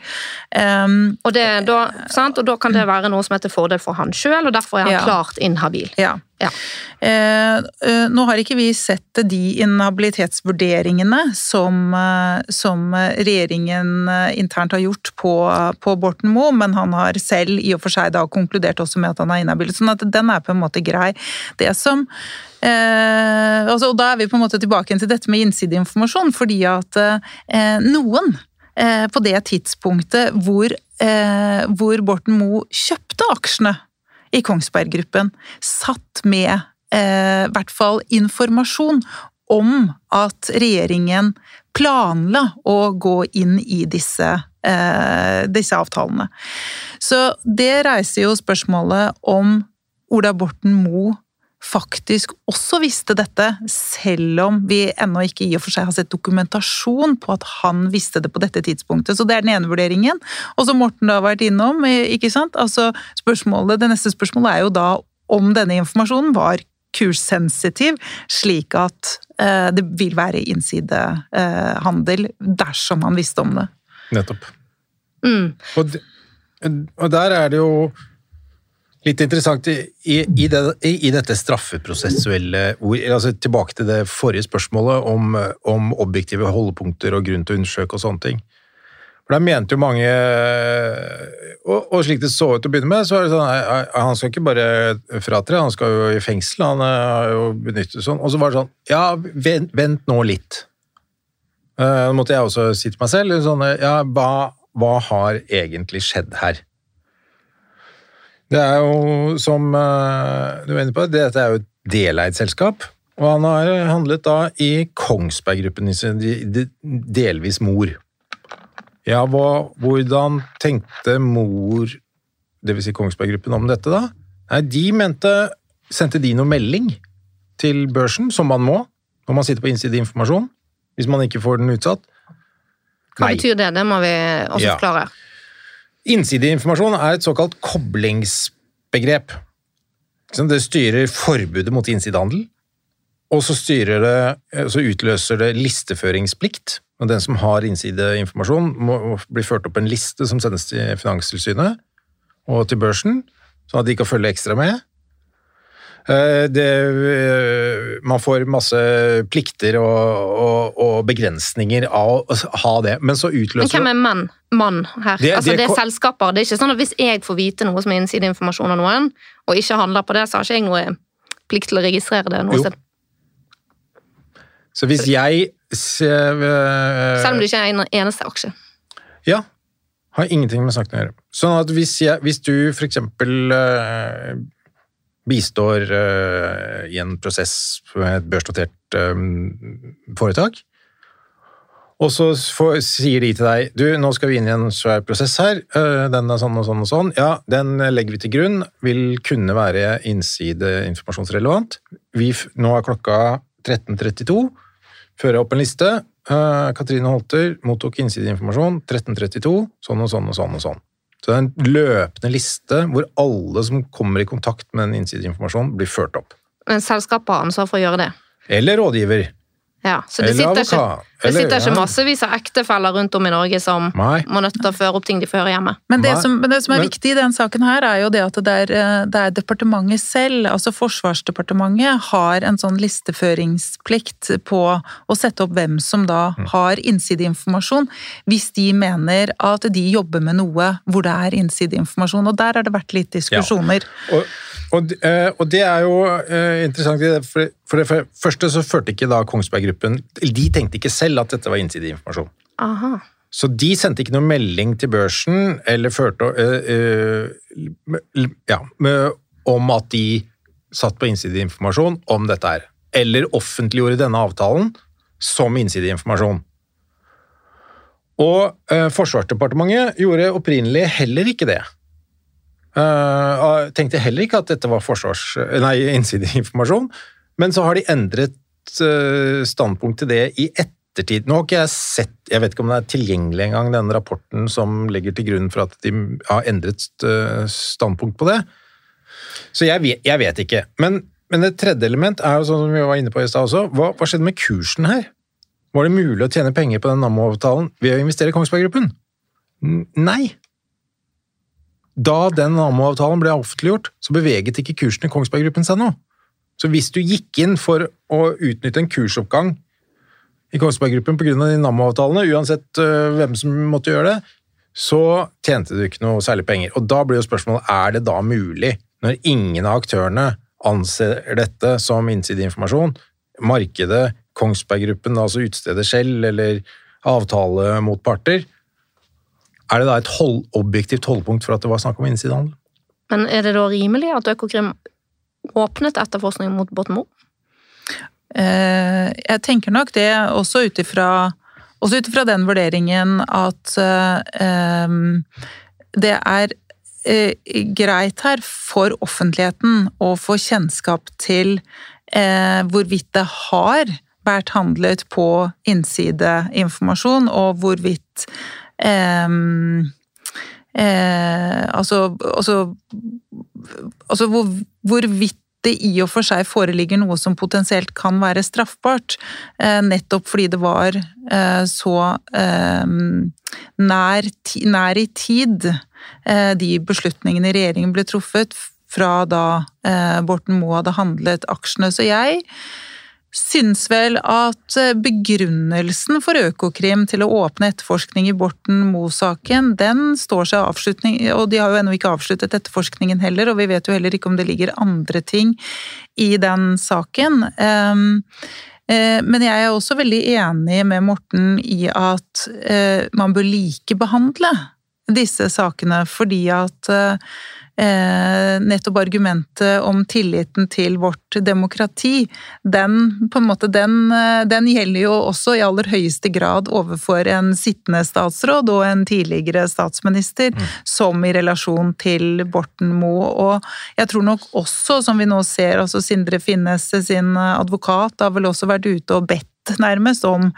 Um, og, det, da, og, da, kan det være noe som er til fordel for han sjøl, og derfor er han ja. klart inhabil. Ja. Ja. Eh, eh, nå har ikke vi sett de inhabilitetsvurderingene som, eh, som regjeringen eh, internt har gjort på, på Borten Moe, men han har selv i og for seg da konkludert også med at han er inhabil. sånn at den er på en måte grei. Det som eh, altså, og Da er vi på en måte tilbake til dette med innsideinformasjon, fordi at eh, noen på det tidspunktet hvor, hvor Borten Moe kjøpte aksjene i Kongsberg Gruppen satt med eh, hvert fall informasjon om at regjeringen planla å gå inn i disse, eh, disse avtalene. Så det reiser jo spørsmålet om Ola Borten Moe faktisk også visste dette, selv om vi ennå ikke i og for seg har sett dokumentasjon på at han visste det på dette tidspunktet. Så det er den ene vurderingen. Og som Morten da har vært innom, ikke sant. Altså spørsmålet, det neste spørsmålet er jo da om denne informasjonen var kurssensitiv, slik at eh, det vil være innsidehandel eh, dersom han visste om det. Nettopp. Mm. Og, og der er det jo Litt interessant i, i, det, i dette straffeprosessuelle altså Tilbake til det forrige spørsmålet om, om, objektive holdepunkter og grunn til å undersøke og sånne ting. For Der mente jo mange og, og, slik det så ut til å begynne med, så er det sånn Han skal ikke bare fratre, han skal jo i fengsel. Han har jo benyttet sånn. Og så var det sånn Ja, vent, vent nå litt. Uh, måtte jeg også si til meg selv sånn, Ja, hva, hva har egentlig skjedd her? Det er jo, som eh, du var inne på, dette er jo et deleid selskap. Og han har handlet da i Kongsberg Gruppen, delvis mor. Ja, hva, hvordan tenkte mor, dvs. Si Kongsberg Gruppen, om dette, da? Nei, de mente Sendte de noe melding til børsen, som man må, når man sitter på innsideinformasjon? Hvis man ikke får den utsatt? Hva Nei. betyr det? Det må vi også ja. forklare. Innsideinformasjon er et såkalt koblingsbegrep. Det styrer forbudet mot innsidehandel, og så, det, så utløser det listeføringsplikt. Og den som har innsideinformasjon, må bli ført opp en liste som sendes til Finanstilsynet og til børsen, sånn at de kan følge ekstra med. Eh, det, eh, man får masse plikter og, og, og, begrensninger av å ha det, men så utløser Men hvem er mann, mann her? Det, altså, det, er selskaper. Det er ikke sånn at hvis jeg får vite noe som er innsideinformasjon av noen, og ikke handler på det, så har ikke jeg noe plikt til å registrere det noe sted. Så hvis jeg Selv om du ikke er en eneste aksje? Ja. Har ingenting med saken å gjøre. Sånn at hvis, jeg, hvis du eksempel bistår uh, i en prosess med et børsnotert um, foretak. Og så får, sier de til deg du, nå skal vi inn i en svær prosess her, uh, den er sånn og sånn og sånn. Ja, den legger vi til grunn, vil kunne være innsideinformasjonsrelevant. Nå er klokka 13.32, fører opp en liste. Uh, Katrine Holter mottok innsideinformasjon 13.32, sånn og sånn og sånn og sånn. Så det er en løpende liste hvor alle som kommer i kontakt med den innsideinformasjonen, blir ført opp. Men selskapet har ansvar for å gjøre det? Eller rådgiver. Ja, så det sitter, ikke, det sitter ikke massevis av ektefeller rundt om i Norge som Nei. må nødt til å føre opp ting de fører hjemme. Men det, som, men det som, er men, viktig i den saken her, er jo det at det er, eh, det er, departementet selv, altså Forsvarsdepartementet, har en sånn listeføringsplikt på å sette opp hvem som da mm. har innsideinformasjon, hvis de mener at de jobber med noe hvor det er innsideinformasjon. Og der har det vært litt diskusjoner. Ja. Og og, eh, og, det er jo uh, interessant, for, for det første så førte ikke da Kongsberg Gruppen De tenkte ikke selv at dette var innsideinformasjon. Så de sendte ikke noen melding til børsen eller førte øh, øh, ja, om at de satt på innsideinformasjon om dette her. Eller offentliggjorde denne avtalen som innsideinformasjon. Og Forsvarsdepartementet gjorde opprinnelig heller ikke det. Uh, tenkte heller ikke at dette var forsvars... Nei, innsideinformasjon. Men så har de endret uh, standpunkt til det i ettertid, ettertid Nå har ikke jeg sett Jeg vet ikke om det er tilgjengelig engang, den rapporten som ligger til grunn for at de har endret eh, standpunkt på det. Så jeg vet, jeg vet ikke. Men, men et tredje element er jo sånn som vi var inne på i stad også. Hva, hva skjedde med kursen her? Var det mulig å tjene penger på den Nammo-avtalen ved å investere i Kongsberg Gruppen? Nei. Da den Nammo-avtalen ble offentliggjort, så beveget ikke kursen i Kongsberg Gruppen seg nå. Så hvis du gikk inn for å utnytte en kursoppgang i Kongsberg Gruppen pga. Nammo-avtalene, uansett øh, hvem som måtte gjøre det, så tjente du ikke noe særlig penger. Og da blir jo spørsmålet er det da mulig, når ingen av aktørene anser dette som innsideinformasjon, markedet, Kongsberg Gruppen, altså utstedet selv, eller avtale mot parter, er det da et hold, objektivt holdepunkt for at det var snakk om innsidehandel? Men er det da rimelig at Økokrim åpnet etterforskning mot Borten Moe? Eh, Jeg tenker nok det også ut ifra også ut ifra den vurderingen at eh, det er eh, greit her for offentligheten å få kjennskap til eh, hvorvidt det har vært handlet på innsideinformasjon, og hvorvidt altså, altså, altså hvor, hvorvidt det i og for seg foreligger noe som potensielt kan være straffbart, eh, nettopp fordi det var eh, så eh, nær, nær i tid de beslutningene i regjeringen ble truffet fra da Borten Moe hadde handlet aksjene. Så jeg syns vel at eh, begrunnelsen for Økokrim til å åpne etterforskning i Borten Moe-saken, den står seg avslutning, og de har jo ennå ikke avsluttet etterforskningen heller, og vi vet jo heller ikke om det ligger andre ting i den saken. Ehm, eh, Men jeg er også veldig enig med Morten i at eh, man bør likebehandle disse sakene, fordi at nettopp argumentet om tilliten til vårt demokrati, den, på en måte, den, eh, den gjelder jo også i aller høyeste grad overfor en sittende statsråd og en tidligere statsminister, som i relasjon til Borten Moe. Og jeg tror nok også, som vi nå ser, altså Sindre Finnes sin advokat har vel også vært ute og bedt nærmest om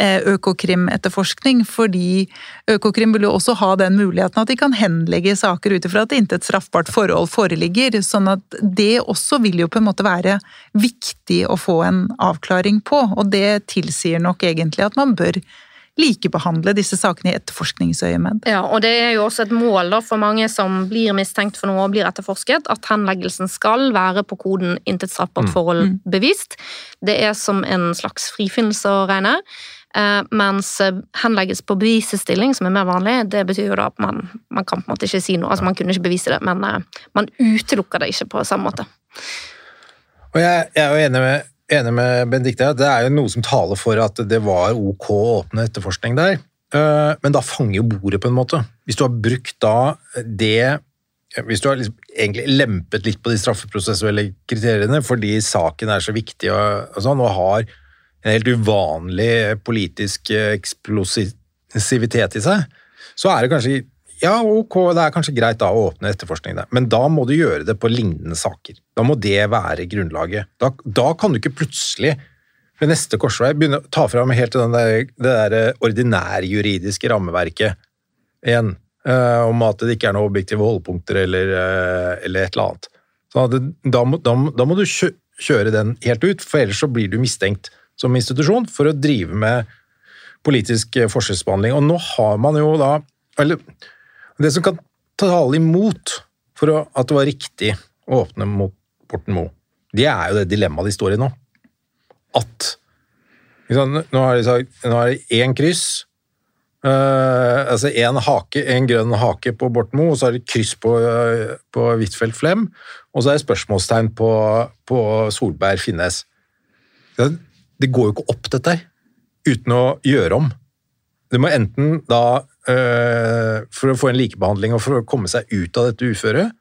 eh, Økokrim-etterforskning, fordi Økokrim vil jo også ha den muligheten at de kan henlegge saker ut ifra at intet straffbart forhold foreligger, sånn at det også vil jo på en måte være viktig å få en avklaring på, og det tilsier nok egentlig at man bør likebehandle disse sakene i etterforskningsøyemed. Ja, og det er jo også et mål da, for mange som blir mistenkt for noe og blir etterforsket, at henleggelsen skal være på koden 'intet straffbart forhold bevist'. Det er som en slags frifinnelse å regne. Eh, mens eh, henlegges på bevisestilling, som er mer vanlig, det betyr jo da at man, man kan på en måte ikke si noe. Altså Man kunne ikke bevise det, men eh, man utelukker det ikke på samme måte. Og jeg, jeg er jo enig med, enig med Benedicte. Det er jo noe som taler for at det var ok å åpne etterforskning der. Eh, Men da fanger jo bordet på en måte. Hvis du har brukt da det Hvis du har liksom egentlig lempet litt på de straffeprosessuelle kriteriene fordi saken er så viktig og, og sånn, og har en helt uvanlig politisk eksplosivitet i seg, så er det kanskje ja, ok, det er kanskje greit da å åpne etterforskning men da må du gjøre det på lignende saker. Da må det være grunnlaget. Da, da kan du ikke plutselig ved neste korsvei begynne å ta fram helt den der, det der ordinærjuridiske rammeverket igjen, eh, om at det ikke er noen objektive holdepunkter eller, eh, eller et eller annet. Det, da, må, da, da må du kjø, kjøre den helt ut, for ellers så blir du mistenkt som institusjon for å drive med politisk eh, forskjellsbehandling. Og nå har man jo da Eller det som kan tale imot for å, at det var riktig å åpne mot Borten Moe, det er jo det dilemmaet de står i nå. At liksom, Nå har de sagt nå er det én kryss, eh, altså én hake, en grønn hake på Borten Moe, og så er det kryss på, uh, på Huitfeldt Flem, og så er det spørsmålstegn på, på Solberg Finnes. Det, det går jo ikke opp, dette her, uten å gjøre om. Det må enten da, for å få en likebehandling og for å komme seg ut av dette uføret,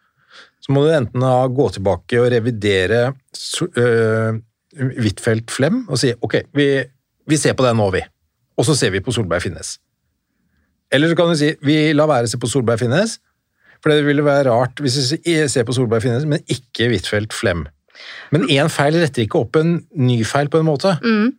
så må du enten gå tilbake og revidere øh, Huitfeldt Flem og si ok, vi, vi ser på den nå, vi. Og så ser vi på Solberg Finnes. Eller så kan du si vi lar være å se på Solberg Finnes, for det ville være rart hvis vi ser på Solberg Finnes, men ikke Huitfeldt Flem. Men én feil retter ikke opp en ny feil på en måte. Mm.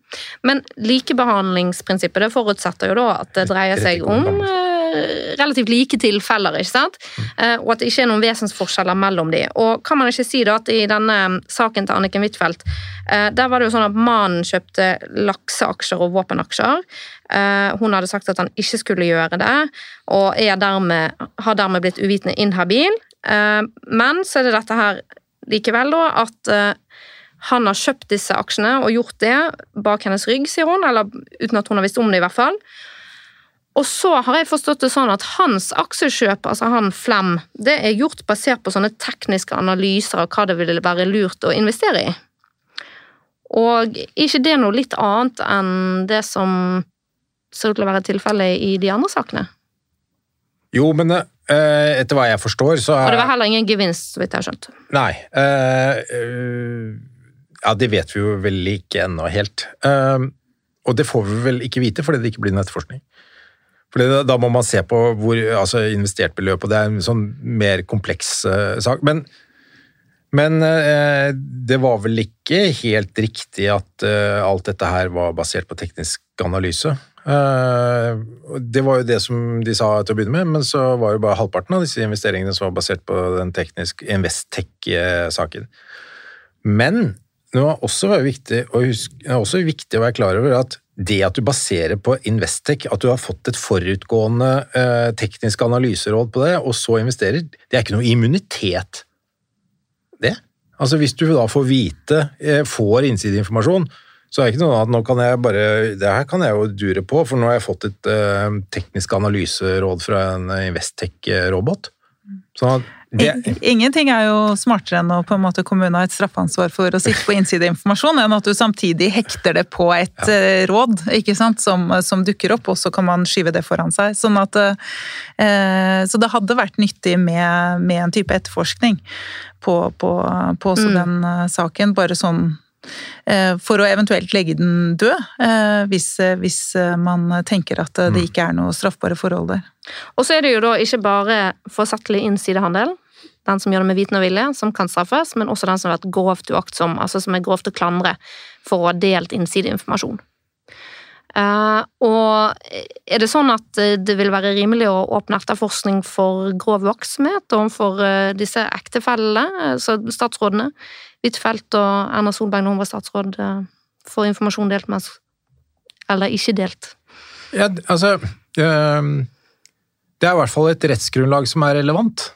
Men likebehandlingsprinsippet det forutsetter jo da at det dreier seg om eh, relativt like tilfeller, ikke sant? Mm. og at det ikke er noen vesensforskjeller mellom de. Og kan man ikke si da at i denne saken til Anniken Huitfeldt, eh, der var det jo sånn at mannen kjøpte lakseaksjer og våpenaksjer. Eh, hun hadde sagt at han ikke skulle gjøre det, og er dermed, har dermed blitt uvitende inhabil. Eh, men så er det dette her likevel, da, at eh, han har kjøpt disse aksjene og gjort det bak hennes rygg, sier hun, eller uten at hun har visst om det, i hvert fall. Og så har jeg forstått det sånn at hans aksjekjøp, altså han Flem, det er gjort basert på sånne tekniske analyser av hva det ville være lurt å investere i. Og ikke det noe litt annet enn det som ser ut til å være tilfellet i de andre sakene? Jo, men eh, etter hva jeg forstår, så Og det er var heller ingen gevinst, så vidt jeg har skjønt. Nei. Uh, ja, det vet vi jo vel ikke ennå helt. Og det får vi vel ikke vite fordi det ikke blir noen etterforskning. Fordi da, da må man se på hvor, altså investert beløp, og det er en sånn mer kompleks sak. Men, men eh, det var vel ikke helt riktig at eh, alt dette her var basert på teknisk analyse. Eh, det var jo det som de sa til å begynne med, men så var jo bare halvparten av disse investeringene som var basert på den tekniske Investec-saken. Men det var også viktig huske, det også viktig å være klar over at det at du baserer på Investec, at du har fått et forutgående eh, teknisk analyseråd på det, og så investerer, det er ikke noe immunitet, det. Altså Hvis du da får vite, eh, får innsideinformasjon, så er det ikke noe at nå kan jeg bare Det her kan jeg jo dure på, for nå har jeg fått et uh, teknisk analyseråd fra en Investec-robot. Sånn at det, Ingenting er jo smartere enn å på en måte kommunen har et straffansvar for å sitte på innsideinformasjon, enn at du samtidig hekter det på et ja. råd ikke sant, som, som dukker opp, og så kan man skyve det foran seg. Sånn at, eh, så det hadde vært nyttig med, med en type etterforskning på, på, på også Mm. den eh, saken, bare sånn eh, for å eventuelt legge den død, eh, hvis, eh, hvis eh, man tenker at eh, det ikke er noe straffbare forhold der. Og så er det jo da ikke bare forsettlig innsidehandel, den som gjør det med viten og vilje, som kan straffes, men også den som har vært grovt uaktsom, altså som er grovt å klandre for å ha delt innsideinformasjon. Eh, og er det sånn at eh, det vil være rimelig å åpne etterforskning for grov uaktsomhet overfor eh, disse ektefellene, altså statsrådene, Huitfeldt og Erna Solberg når hun var statsråd, får informasjon delt med oss, Eller ikke delt. Ja, altså Det er i hvert fall et rettsgrunnlag som er relevant,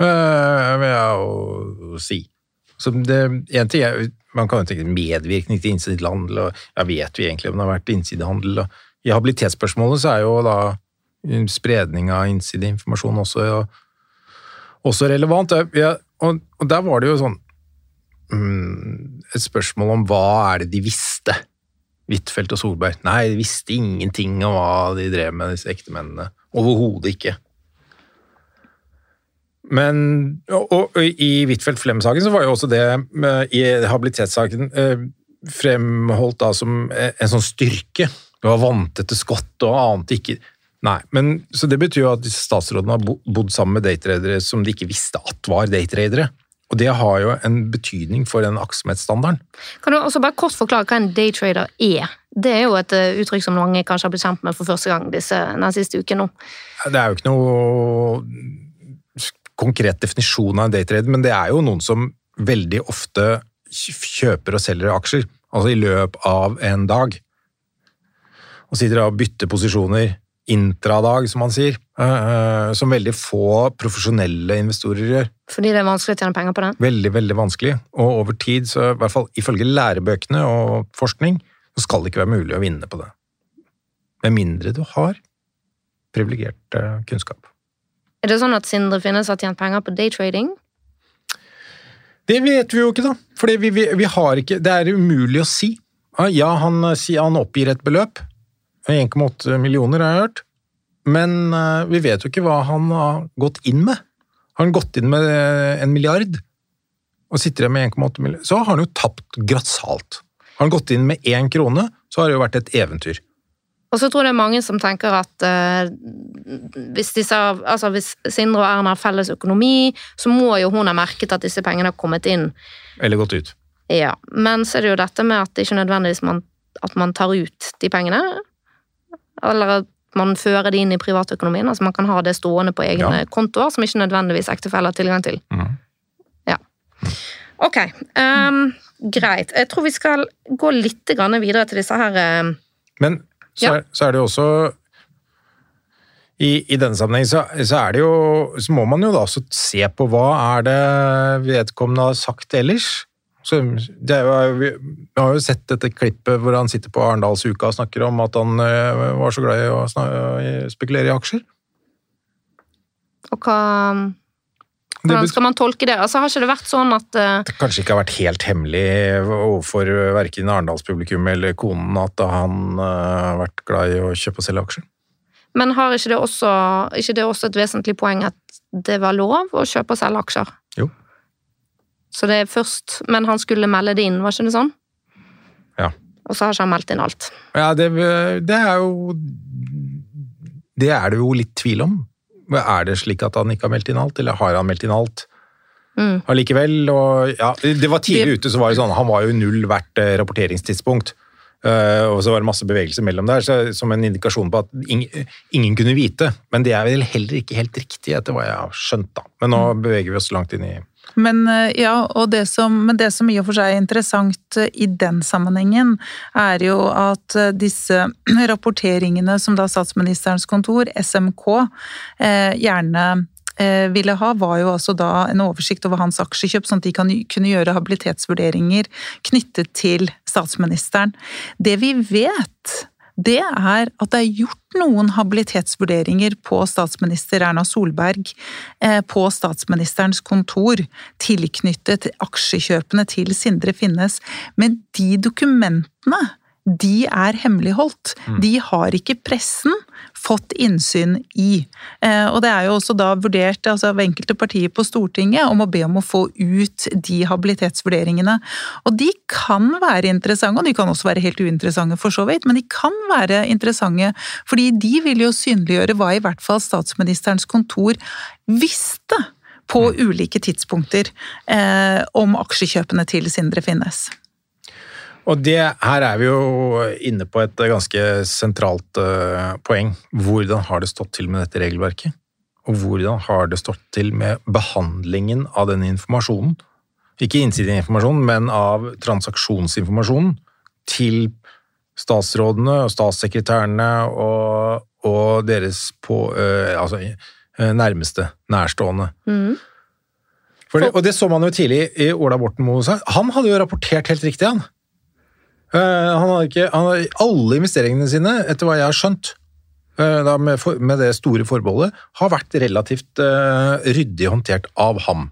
øh, vil jeg si. Så det, en ting er, Man kan jo tenke medvirkning til innsidehandel, og ja, vet vi egentlig om det har vært innsidehandel? I habilitetsspørsmålet så er jo da spredning av innsideinformasjon også, også relevant. Ja, og, og der var det jo sånn et spørsmål om hva er det de visste? Huitfeldt og Solberg. Nei, de visste ingenting om hva de drev med, disse ektemennene. Overhodet ikke. Men og, og i Huitfeldt Flem-saken så var jo også det med, i habilitetssaken eh, fremholdt da som en sånn styrke. Det var vanntett til skott og ante ikke Nei, men Så det betyr jo at statsrådene har bodd sammen med daytradere som de ikke visste at var daytradere. Og det har jo en betydning for den aktsomhetsstandarden. Kan du også bare kort forklare hva en daytrader er? Det er jo et eh, uttrykk som mange kanskje har blitt kjent med for første gang disse, den siste uken nå. Det er jo ikke noe konkret definisjon av en daytrader, men det er jo noen som veldig ofte kjøper og selger aksjer, altså i løpet av en dag. Og sitter da og bytter posisjoner intradag, som man sier, eh, eh, som veldig få profesjonelle investorer gjør. Fordi det er vanskelig å tjene penger på den. Veldig, veldig vanskelig. Og over tid, så i hvert fall ifølge lærebøkene og forskning, så skal det ikke være mulig å vinne på det. Med mindre du har privilegert eh, kunnskap. Er det sånn at Sindre Finnes har tjent penger på daytrading? Det vet vi jo ikke, da. Fordi vi, vi, vi har ikke Det er umulig å si. Ja, han, han oppgir et beløp. 1,8 millioner, har jeg hørt. Men eh, vi vet jo ikke hva han har gått inn med. Har han gått inn med eh, en milliard og sitter igjen med 1,8 millioner, så har han jo tapt grassat. Har han gått inn med én krone, så har det jo vært et eventyr. Og så tror jeg det er mange som tenker at uh, hvis, disse, altså hvis Sindre og Erna har felles økonomi, så må jo hun ha merket at disse pengene har kommet inn. Eller gått ut. Ja, Men så er det jo dette med at det ikke nødvendigvis man, at man tar ut de pengene. Eller at man fører det inn i privatøkonomien. altså Man kan ha det stående på egne Ja. kontoer som ikke nødvendigvis ektefelle har tilgang til. Mm. Ja. Ok, Um, greit. Jeg tror vi skal gå litt videre til disse her um... Men så, Ja. er, så er det jo også i, I denne sammenheng så, så er det jo Så må man jo da også se på hva er det vedkommende har sagt ellers. Så jo, vi har jo sett dette klippet hvor han sitter på Arendalsuka og snakker om at han øh, var så glad i å spekulere i aksjer. Og hva Hvordan skal man tolke det? Altså, Har ikke det vært sånn at uh... det kanskje ikke har vært helt hemmelig overfor verken Arendalspublikum eller konen at han har har vært glad i å kjøpe og selge aksjer. Men har ikke det også, ikke det også et vesentlig poeng at det var lov å kjøpe og selge aksjer? Så det er først Men han skulle melde det inn, var ikke det sånn? Ja. Og så har ikke han meldt inn alt. Ja, det, det er jo Det er det jo litt tvil om. Er det slik at han ikke har meldt inn alt, eller har han meldt inn alt Mm. allikevel? Og, ja, det var tidlig ute, så var det sånn, han var jo null hvert eh, rapporteringstidspunkt. Uh, og så var det masse bevegelser mellom der, så, som en indikasjon på at ing, ingen kunne vite. Men det er vel heller ikke helt riktig, etter hva jeg har skjønt. da. Men nå beveger vi oss langt inn i Men, eh, ja, det som, men det som i og for seg er interessant eh, i den sammenhengen, er jo at eh, disse [clears throat] rapporteringene som da Statsministerens kontor, SMK, gjerne ville ha, var jo altså da en oversikt over hans aksjekjøp, sånn at de kan, kunne gjøre habilitetsvurderinger knyttet til statsministeren. Det vi vet, det er at det er gjort noen habilitetsvurderinger på statsminister Erna Solberg eh, på statsministerens kontor tilknyttet aksjekjøpene til Sindre Finnes, men de dokumentene de er hemmeligholdt. De har ikke pressen fått innsyn i. Eh, Og det er jo også da vurdert altså, av enkelte partier på Stortinget om å be om å få ut de habilitetsvurderingene. Og de kan være interessante, og de kan også være helt uinteressante for så vidt, men de kan være interessante fordi de vil jo synliggjøre hva i hvert fall statsministerens kontor visste på ulike tidspunkter eh, om aksjekjøpene til Sindre Finnes. Og det, her er vi jo inne på et ganske sentralt uh, poeng. Hvordan har det stått til med dette regelverket? Og hvordan har det stått til med behandlingen av denne informasjonen? Ikke innsideinformasjonen, men av transaksjonsinformasjonen til statsrådene og statssekretærene og, og deres på, uh, altså, uh, nærmeste nærstående. Mm. Det, og det så man jo tidlig i Ola Borten Moe. Han hadde jo rapportert helt riktig, han. Eh, han hadde ikke, han hadde, alle investeringene sine, etter hva jeg har skjønt, eh, med, for, med det store forbeholdet, har vært relativt uh, ryddig håndtert av ham.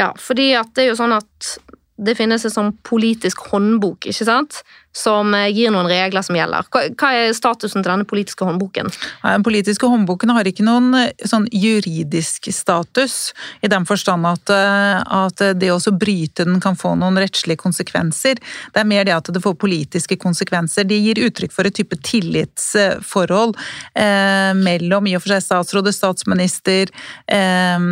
Ja, fordi det er jo sånn at det finnes en sånn politisk håndbok, ikke sant? Som eh, gir noen regler som gjelder. Hva, er statusen til denne politiske håndboken? Den politiske håndboken har ikke noen eh, sånn juridisk status, i den forstand at, eh, at det å bryte den kan få noen rettslige konsekvenser. Det er mer det at det får politiske konsekvenser. De gir uttrykk for et type tillitsforhold eh, mellom i og for seg statsråd og statsminister. Eh,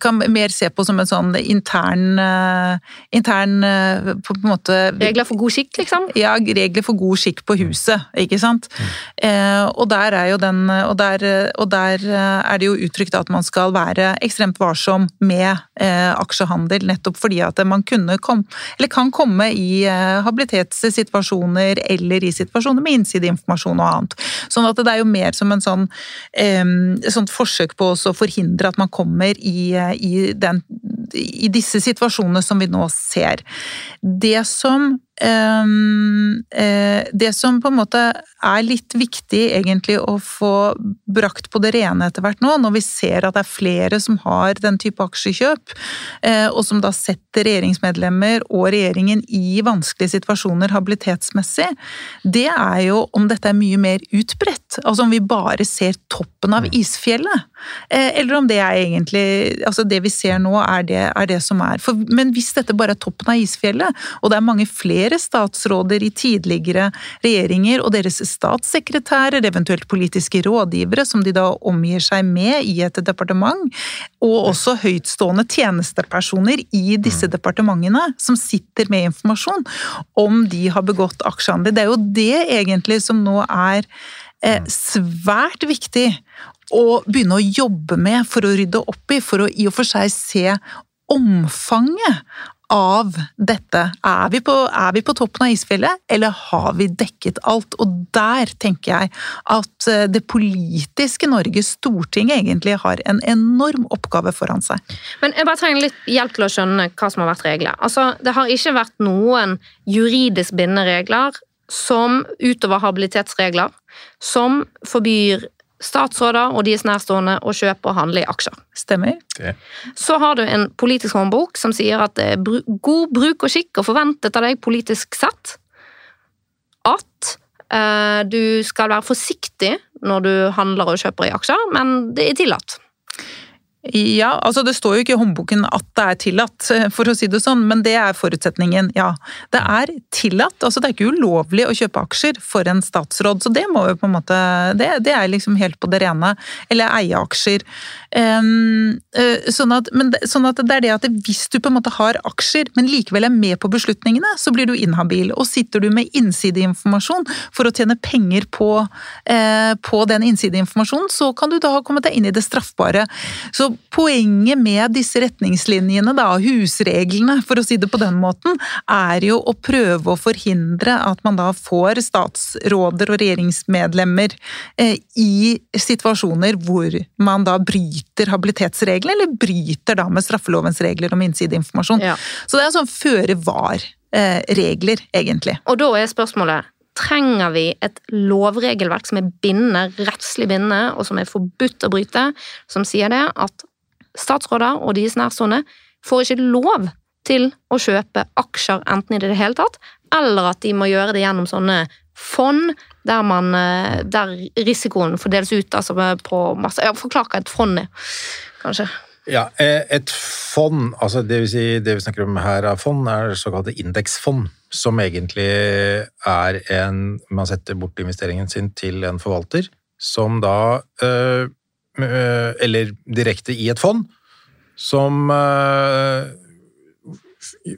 kan mer se på som en sånn intern, eh, intern eh, på en måte Regler for god skikk, liksom? ja, regler for god skikk på huset, ikke sant. Eh, og der er jo den og der, og der eh, er det jo uttrykt at man skal være ekstremt varsom med eh, aksjehandel, nettopp fordi at man kunne komme, eller kan komme i eh, habilitetssituasjoner eller i situasjoner med innsideinformasjon og annet. Sånn at det er jo mer som en sånn sånt forsøk på å forhindre at man kommer i, eh, i, den, i disse situasjonene som vi nå ser. Det som det som på en måte er litt viktig egentlig å få brakt på det rene etter hvert nå, når vi ser at det er flere som har den type aksjekjøp, eh, og som da setter regjeringsmedlemmer og regjeringen i vanskelige situasjoner habilitetsmessig, det er jo om dette er mye mer utbredt. Altså om vi bare ser toppen av isfjellet. eh, eller om det er egentlig altså det vi ser nå, er det, er det som er. For, men hvis dette bare er toppen av isfjellet, og det er mange flere statsråder i tidligere regjeringer og deres statssekretærer, eventuelt politiske rådgivere, som de da omgir seg med i et departement, og også høytstående tjenestepersoner i disse departementene som sitter med informasjon om de har begått aksjehandel. Det er jo det egentlig som nå er eh, mm. svært viktig å begynne å jobbe med for å rydde opp i, for å i og for seg se omfanget av dette. Er vi, på, er vi, på, toppen av isfjellet, eller har vi dekket alt? Og der tenker jeg at eh, det politiske Norge, Stortinget, egentlig har en enorm oppgave foran seg. Men jeg bare trenger litt hjelp til å skjønne hva som har vært reglene. Altså, det har ikke vært noen juridisk bindende regler som utover habilitetsregler som forbyr statsråder og deres nærstående å kjøpe og handle i aksjer. Stemmer. Det. Så har du en politisk håndbok som sier at det er god bruk og skikk og forventet av deg politisk sett at eh, du skal være forsiktig når du handler og kjøper i aksjer, men det er tillatt. Ja, altså det står jo ikke i håndboken at det er tillatt, [laughs] for å si det sånn, men det er forutsetningen, ja. Det er tillatt, altså det er ikke ulovlig å kjøpe aksjer for en statsråd, så det må jo på en måte Det, det er liksom helt på det rene. Eller eie aksjer. Um, sånn, at, men, sånn at det er det at hvis du på en måte har aksjer, men likevel er med på beslutningene, så blir du inhabil. Og sitter du med innsideinformasjon for å tjene penger på, uh, på den innsideinformasjonen, så kan du da ha kommet deg inn i det straffbare. Så poenget med disse retningslinjene, da, husreglene, for å si det på den måten, er jo å prøve å forhindre at man da får statsråder og regjeringsmedlemmer eh, i situasjoner hvor man da bryter habilitetsreglene, eller bryter da med straffelovens regler om innsideinformasjon. Ja. Så det er sånn føre var-regler, eh, egentlig. Og da er spørsmålet trenger vi et lovregelverk som er bindende, rettslig bindende, og som er forbudt å bryte, som sier det at statsråder og deres nærstående får ikke lov til å kjøpe aksjer enten i det hele tatt, eller at de må gjøre det gjennom sånne fond der, man, eh, der risikoen fordeles ut altså på masse ja, Forklar hva et fond er, kanskje. Ja, eh, Et fond, altså det, vil si, det vi snakker om her av fond, er såkalte indeksfond som egentlig er en Man setter bort investeringen sin til en forvalter, som da øh, Eller direkte i et fond, som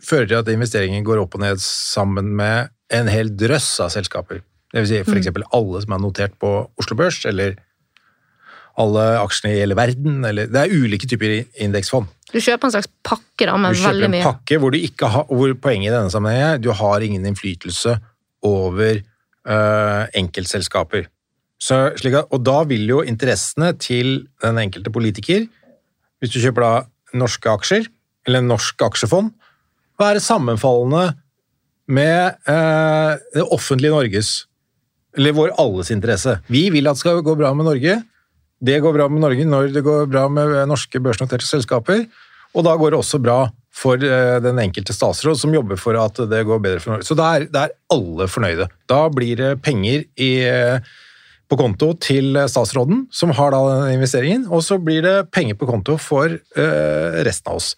fører til at investeringen går opp og ned sammen med en hel drøss av selskaper. Vil si f.eks. Mm. alle som er notert på Oslo Børs, eller alle aksjene i hele verden. Eller, det er ulike typer indeksfond. Du kjøper en slags pakke da, med veldig mye. Du kjøper en pakke hvor, du ikke har, hvor poenget i denne sammenhengen er du har ingen innflytelse over øh, enkeltselskaper. Så, at, og da vil jo interessene til den enkelte politiker, hvis du kjøper da norske aksjer, eller norsk aksjefond, være sammenfallende med eh, det offentlige Norges, eller vår alles interesse. Vi vil at det skal gå bra med Norge. Det går bra med Norge når det går bra med norske børsnoterte selskaper, og da går det også bra for eh, den enkelte statsråd som jobber for at det går bedre for Norge. Så da er, er, alle fornøyde. Da blir det penger i, på konto til statsråden, som har da den investeringen, og så blir det penger på konto for uh, resten av oss.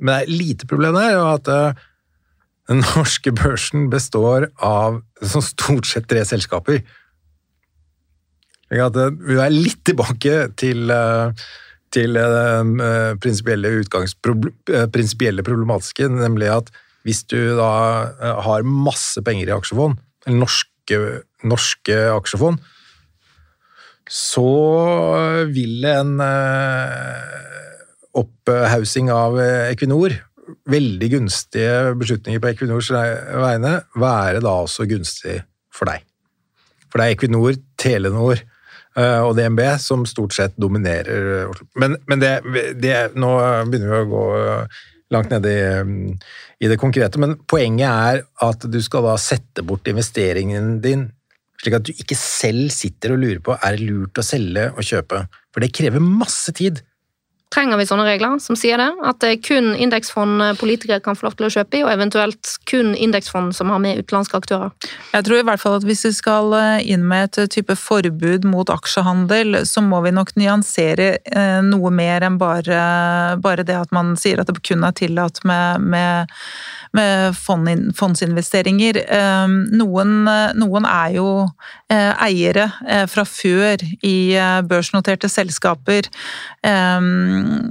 Men det er lite problem der, at den norske børsen består av sånn stort sett tre selskaper. Vi er litt tilbake til, eh, til den eh, prinsipielle eh, prinsipielle problematiske, nemlig at hvis du da har masse penger i aksjefond, eller norske, norske aksjefond, så vil en opphaussing av Equinor, veldig gunstige beslutninger på Equinors vegne, være da også gunstig for deg. For det er Equinor, Telenor, Eh, og DNB, som stort sett dominerer Oslo. Men, men det, det, nå begynner vi å gå langt ned i, i, det konkrete, men poenget er at du skal da sette bort investeringen din, slik at du ikke selv sitter og lurer på er det lurt å selge og kjøpe. For det krever masse tid. Trenger vi sånne regler som sier det? At det er kun indeksfond eh, politikere kan få lov til å kjøpe i, og eventuelt kun indeksfond som har med utenlandske aktører? Jeg tror i hvert fall at hvis vi skal eh, inn med et type forbud mot aksjehandel, så må vi nok nyansere noe mer enn bare, bare det at man sier at det kun er tillatt med, med med fondsinvesteringer. Noen, noen, er jo eh, eiere eh, fra før i eh, børsnoterte selskaper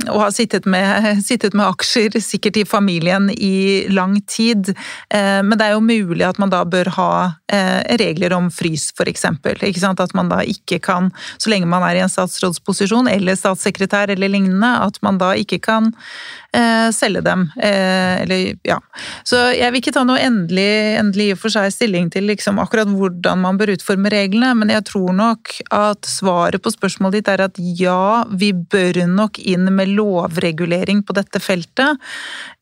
og har sittet med, [laughs] sittet med aksjer, sikkert i familien, i lang tid. Men det er jo mulig at man da bør ha regler om frys, f.eks. At man da ikke kan, så lenge man er i en statsrådsposisjon eller statssekretær eller lignende, at man da ikke kan selge dem. Eller, ja. Så jeg vil ikke ta noe endelig, endelig for seg stilling til liksom akkurat hvordan man bør utforme reglene, men jeg tror nok at svaret på spørsmålet ditt er at ja, vi bør nok inn med lovregulering på dette feltet,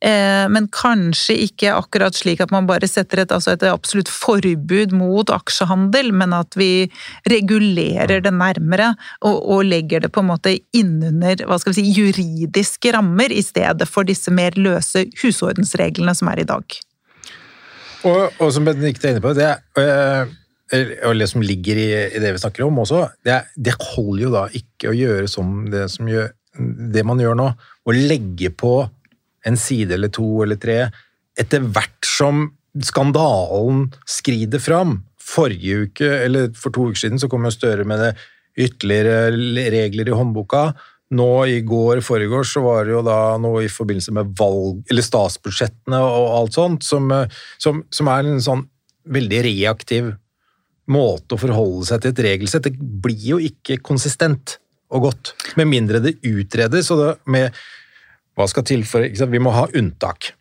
eh, men kanskje ikke akkurat slik at man bare setter et, altså et absolutt forbud mot aksjehandel, men at vi regulerer det nærmere og, og legger det på en måte innunder hva skal vi si, juridiske rammer i stedet for disse mer løse husordensreglene som er i dag. Og, og som Benedicte er inne på, det, øh, og det som ligger i, i, det vi snakker om også, det, det, holder jo da ikke å gjøre som det, som gjør, det man gjør nå. Å legge på en side eller to eller tre etter hvert som skandalen skrider fram. Forrige uke, eller for to uker siden, så kom jo Støre med det ytterligere regler i håndboka. Nå i går, forrige så var det jo da noe i forbindelse med valg, eller statsbudsjettene og alt sånt, som, som, som, er en sånn veldig reaktiv måte å forholde seg til et regelsett. Det blir jo ikke konsistent og godt, med mindre det utredes. og det med hva skal til for Vi må ha unntak.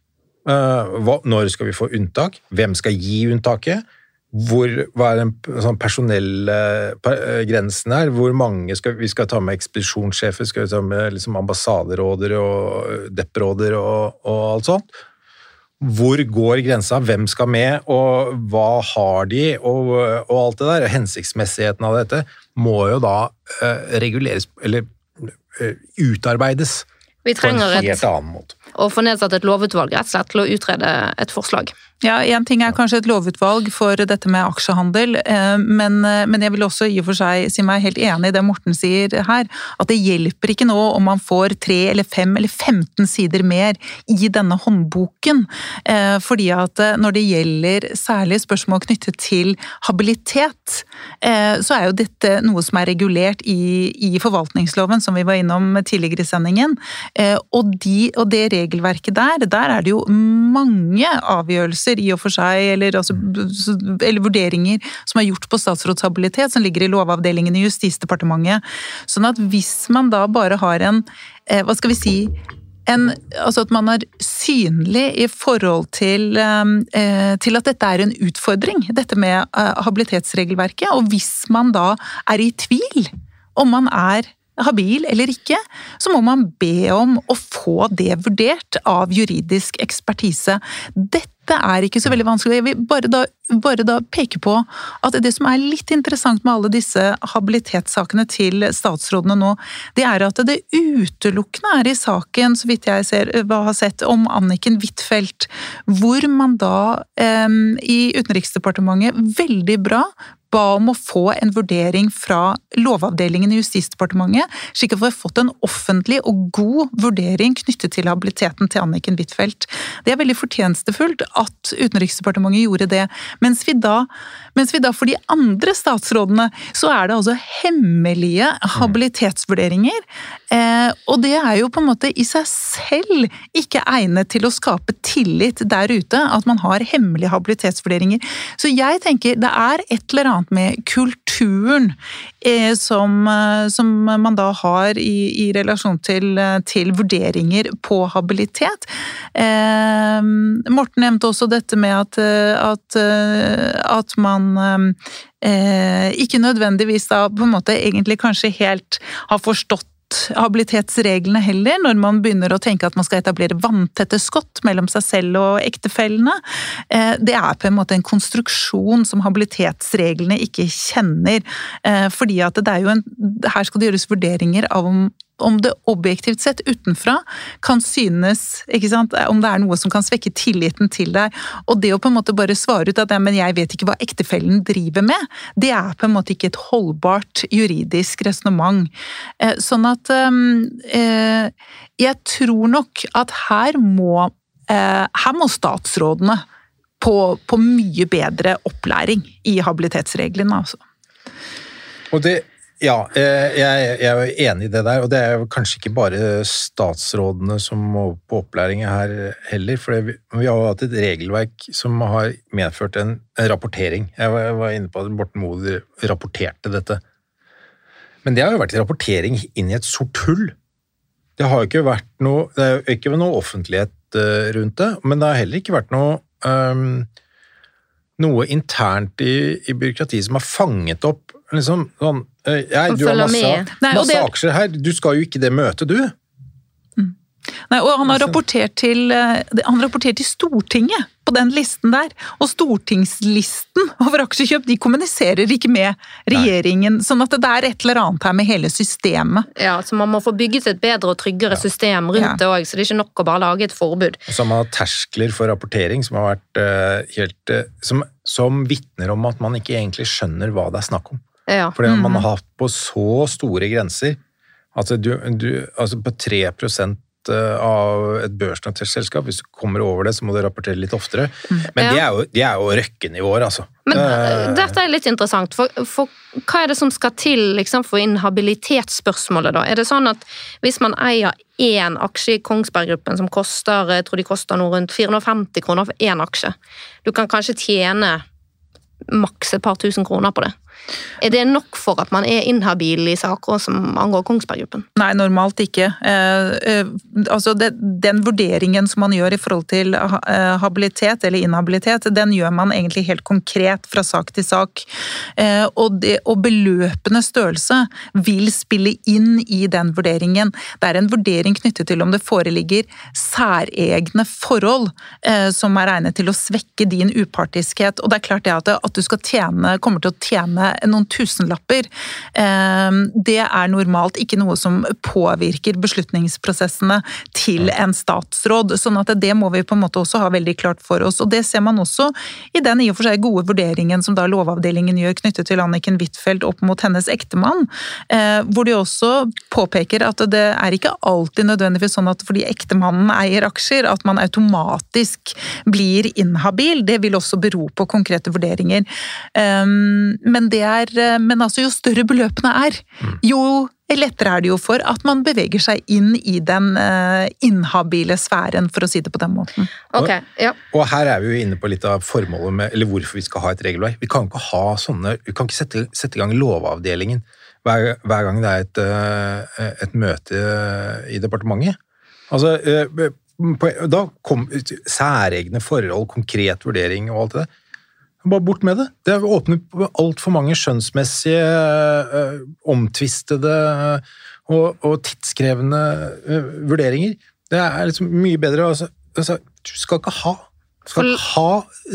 Uh, hva, når skal vi få unntak? Hvem skal gi unntaket? hvor, hva er den sånn personelle eh, her? Hvor mange skal vi skal ta med ekspedisjonssjefer? Skal vi ta med liksom ambassaderåder og deppråder og, og, alt sånt? Hvor går grensa? Hvem skal med, og hva har de, og, og alt det der? Hensiktsmessigheten av dette må jo da uh, reguleres, eller uh, utarbeides vi trenger på en helt annen måte. å få nedsatt et lovutvalg rett og slett til å utrede et forslag. Ja, Én ting er kanskje et lovutvalg for dette med aksjehandel, eh, men, eh, men, jeg vil også i og for seg si meg helt enig i det Morten sier her, at det hjelper ikke nå om man får tre eller fem eller 15 sider mer i denne håndboken. Eh, fordi at når det gjelder særlig spørsmål knyttet til habilitet, så er jo dette noe som er regulert i, i forvaltningsloven, som vi var innom tidligere i sendingen. Og, de, og det regelverket der, der er det jo mange avgjørelser avgjørelser i og for seg, eller, altså, eller vurderinger som er gjort på statsrådshabilitet, som ligger i Lovavdelingen i Justisdepartementet. Sånn at hvis man da bare har en, eh, hva skal vi si, en, altså at man er synlig i forhold til, eh, til, at dette er en utfordring, dette med eh, habilitetsregelverket. Og hvis man da er i tvil om man er habil eller ikke, så må man be om å få det vurdert av juridisk ekspertise. Dette er ikke så veldig vanskelig. Jeg vil bare da, bare da peke på at det som er litt interessant med alle disse habilitetssakene til statsrådene nå, det er at det utelukkende er i saken, så vidt jeg ser, har sett, om Anniken Huitfeldt, hvor man da eh, i Utenriksdepartementet veldig bra ba om å få en vurdering fra Lovavdelingen i Justisdepartementet, slik at vi har fått en offentlig og god vurdering knyttet til habiliteten til Anniken Huitfeldt. Det er veldig fortjenestefullt at Utenriksdepartementet gjorde det, mens vi da, mens vi da for de andre statsrådene så er det altså hemmelige habilitetsvurderinger. Eh, og det er jo på en måte i seg selv ikke egnet til å skape tillit der ute, at man har hemmelige habilitetsvurderinger. Så jeg tenker det er et eller annet med kulturen som, eh, som, man da har i, i relasjon til, eh, til, vurderinger på habilitet. Eh, Morten nevnte også dette med at, at, at man eh, ikke nødvendigvis da på en måte egentlig kanskje helt har forstått habilitetsreglene heller, når man begynner å tenke at man skal etablere vanntette skott mellom seg selv og ektefellene. Eh, det er på en måte en konstruksjon som habilitetsreglene ikke kjenner. Eh, fordi at det er jo en Her skal det gjøres vurderinger av om om det objektivt sett utenfra kan synes Om det er noe som kan svekke tilliten til deg. Og det å på en måte bare svare ut at ja, men jeg vet ikke hva ektefellen driver med, det er på en måte ikke et holdbart juridisk resonnement. Eh, sånn at eh, jeg tror nok at her må, eh, her må statsrådene på, på, mye bedre opplæring i habilitetsreglene, altså. Og det, ja, jeg, jeg er enig i det der, og det er kanskje ikke bare statsrådene som må på opplæring her heller, for vi, har jo hatt et regelverk som har medført en, en rapportering. Jeg var, jeg var, inne på at Borten Moe rapporterte dette. Men det har jo vært rapportering inn i et sort hull. Det har jo ikke vært noe Det er jo ikke noe offentlighet uh, rundt det, men det har heller ikke vært noe um, noe internt i, i byråkratiet som har fanget opp liksom sånn jeg, Du har masse, masse det... aksjer her, du skal jo ikke det møtet, du. Nei, og han har rapportert til, eh, han rapportert til Stortinget på den listen der. Og stortingslisten over aksjekjøp de kommuniserer ikke med regjeringen. Nei. Sånn at det er et eller annet her med hele systemet. Ja, så man må få bygget et bedre og tryggere ja. system rundt ja. det òg, så det er ikke nok å bare lage et forbud. Så man har terskler for rapportering som har vært uh, helt uh, Som, som vitner om at man ikke egentlig skjønner hva det er snakk om. Ja. Fordi mm. man har hatt på så store grenser. Altså, du, du, altså på 3 Eh, av et børsnotert selskap. Hvis du kommer over det, så må du rapportere litt oftere. Mm. Men ja. det, er jo, de er jo røkkenivåer, altså. Men uh, dette er litt interessant, for, for, hva er det som skal til liksom, for inhabilitetsspørsmålet, da? Er det sånn at hvis man eier én aksje i Kongsberg Gruppen som koster jeg tror de koster noe rundt 450 kroner for én aksje, du kan kanskje tjene maks et par tusen kroner på det. Er det nok for at man er inhabil i saker som angår Kongsberg Gruppen? Nei, normalt ikke. Eh, eh, altså den vurderingen som man gjør i forhold til eh, habilitet eller inhabilitet, den gjør man egentlig helt konkret fra sak til sak. Og, det, og beløpende størrelse vil spille inn i den vurderingen. Det er en vurdering knyttet til om det foreligger særegne forhold som er regnet til å svekke din upartiskhet. Og det er klart det at, at du skal tjene, kommer til å tjene noen tusenlapper, ehm, det er normalt ikke noe som påvirker beslutningsprosessene til en statsråd. sånn at det må vi på en måte også ha veldig klart for oss. Og det ser man også i den i og for seg gode vurderingen som da Lovavdelingen gjør knyttet til Anniken Huitfeldt opp mot hennes ektemann, eh, hvor de også påpeker at det er ikke alltid nødvendigvis sånn at fordi ektemannen eier aksjer, at man automatisk blir inhabil. Det vil også bero på konkrete vurderinger. Ehm, men det er eh, Men altså, jo større beløpene er, mm. jo lettere er det jo for at man beveger seg inn i den uh, inhabile sfæren, for å si det på den måten. Okay, ja. og, her er vi jo inne på litt av formålet med, eller hvorfor vi skal ha et regelverk. Vi kan ikke ha sånne, vi kan ikke sette, sette i gang Lovavdelingen hver, hver, gang det er et, uh, et møte i departementet. Altså, da kom særegne forhold, konkret vurdering og alt det der. Bare bort med det. Det åpner altfor mange skjønnsmessige, øh, omtvistede og, og tidskrevende vurderinger. Det er liksom mye bedre altså, altså, Du skal ikke ha skal ikke ha,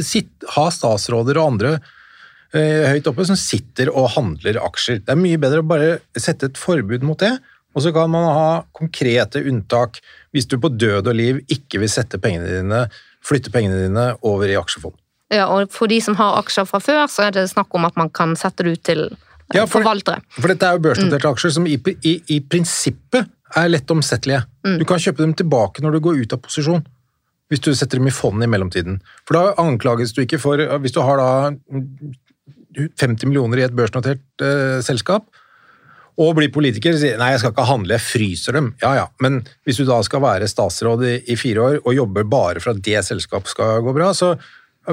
sitt, ha statsråder og andre øh, høyt oppe som sitter og handler aksjer. Det er mye bedre å bare sette et forbud mot det, og så kan man ha konkrete unntak hvis du på død og liv ikke vil sette pengene dine, flytte pengene dine over i aksjefond. Ja, og for de som har aksjer fra før, så er det snakk om at man kan sette det ut til ja, for, forvaltere. For dette er jo børsnoterte mm. aksjer som i, i, i, prinsippet er lett omsettelige. Mm. Du kan kjøpe dem tilbake når du går ut av posisjon. Hvis du setter dem i fond i mellomtiden. For da anklages du ikke for Hvis du har da 50 millioner i et børsnotert eh, selskap, og blir politiker og sier nei, jeg skal ikke handle, jeg fryser dem. Ja ja, men hvis du da skal være statsråd i, i fire år og jobber bare for at det selskapet skal gå bra, så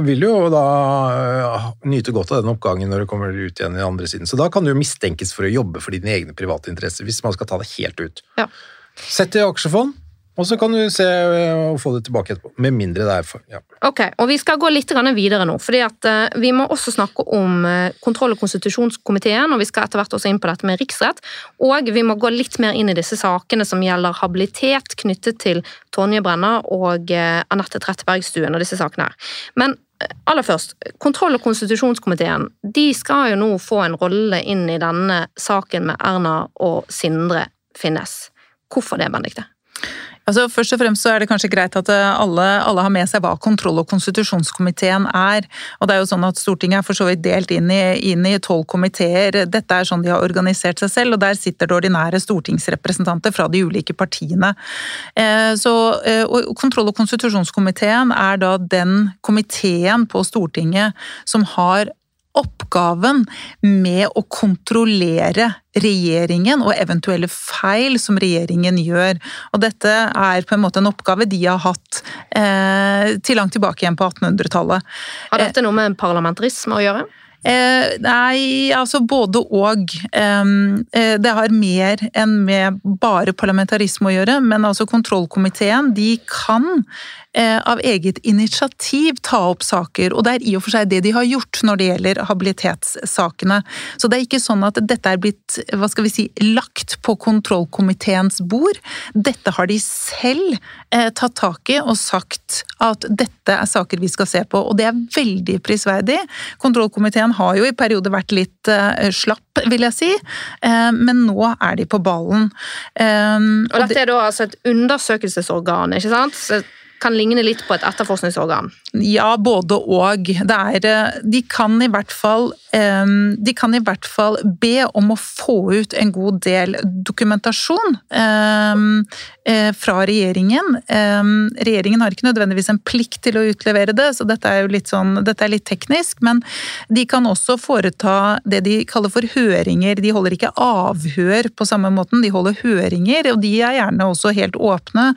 vil jo da eh, nyte godt av den oppgangen når du kommer ut igjen i andre siden. Så da kan du jo mistenkes for å jobbe for dine egne private interesser, hvis man skal ta det helt ut. Ja. Sett i aksjefond, og så kan du se eh, og få det tilbake etterpå. Med mindre det er for ja. Ok, og Vi skal gå litt videre nå. fordi at uh, Vi må også snakke om uh, kontroll- og konstitusjonskomiteen, og vi skal etter hvert også inn på dette med riksrett. Og vi må gå litt mer inn i disse sakene som gjelder habilitet knyttet til Tonje Brenna og Anette Trettebergstuen og disse sakene her. Men aller først, kontroll- og konstitusjonskomiteen de skal jo nå få en rolle inn i denne saken med Erna og Sindre Finnes. Hvorfor det, Benedikte? Altså, først og fremst så er det kanskje greit at eh, alle, alle, har med seg hva kontroll- og konstitusjonskomiteen er. Og det er jo sånn at Stortinget er for så vidt delt inn i tolv komiteer. Dette er sånn de har organisert seg selv, og der sitter det ordinære stortingsrepresentanter fra de ulike partiene. Eh, så, eh, og kontroll- og konstitusjonskomiteen er da den komiteen på Stortinget som har oppgaven med å kontrollere regjeringen og eventuelle feil som regjeringen gjør. Og dette er på en måte en oppgave de har hatt eh, til langt tilbake igjen på 1800-tallet. Har dette noe med parlamentarisme å gjøre? Eh, nei, altså både og. Eh, det har mer enn med bare parlamentarisme å gjøre, men altså kontrollkomiteen de kan av eget initiativ ta opp saker, og det er i og for seg det de har gjort når det gjelder habilitetssakene. Så det er ikke sånn at dette er blitt hva skal vi si, lagt på kontrollkomiteens bord. Dette har de selv eh, tatt tak i og sagt at dette er saker vi skal se på, og det er veldig prisverdig. Kontrollkomiteen har jo i perioder vært litt eh, slapp, vil jeg si, eh, men nå er de på ballen. Eh, og dette er da altså et undersøkelsesorgan, ikke sant? Kan ligne litt på et etterforskningsorgan? Ja, både og. Er, eh, de, kan fall, de kan i hvert fall be om å få ut en god del dokumentasjon eh, fra regjeringen. Regjeringen har ikke nødvendigvis en plikt til å utlevere det, så dette er jo litt, sånn, dette er litt teknisk. Men de kan også foreta det de kaller for høringer. De holder ikke avhør på samme måten, de holder høringer, og de er gjerne også helt åpne,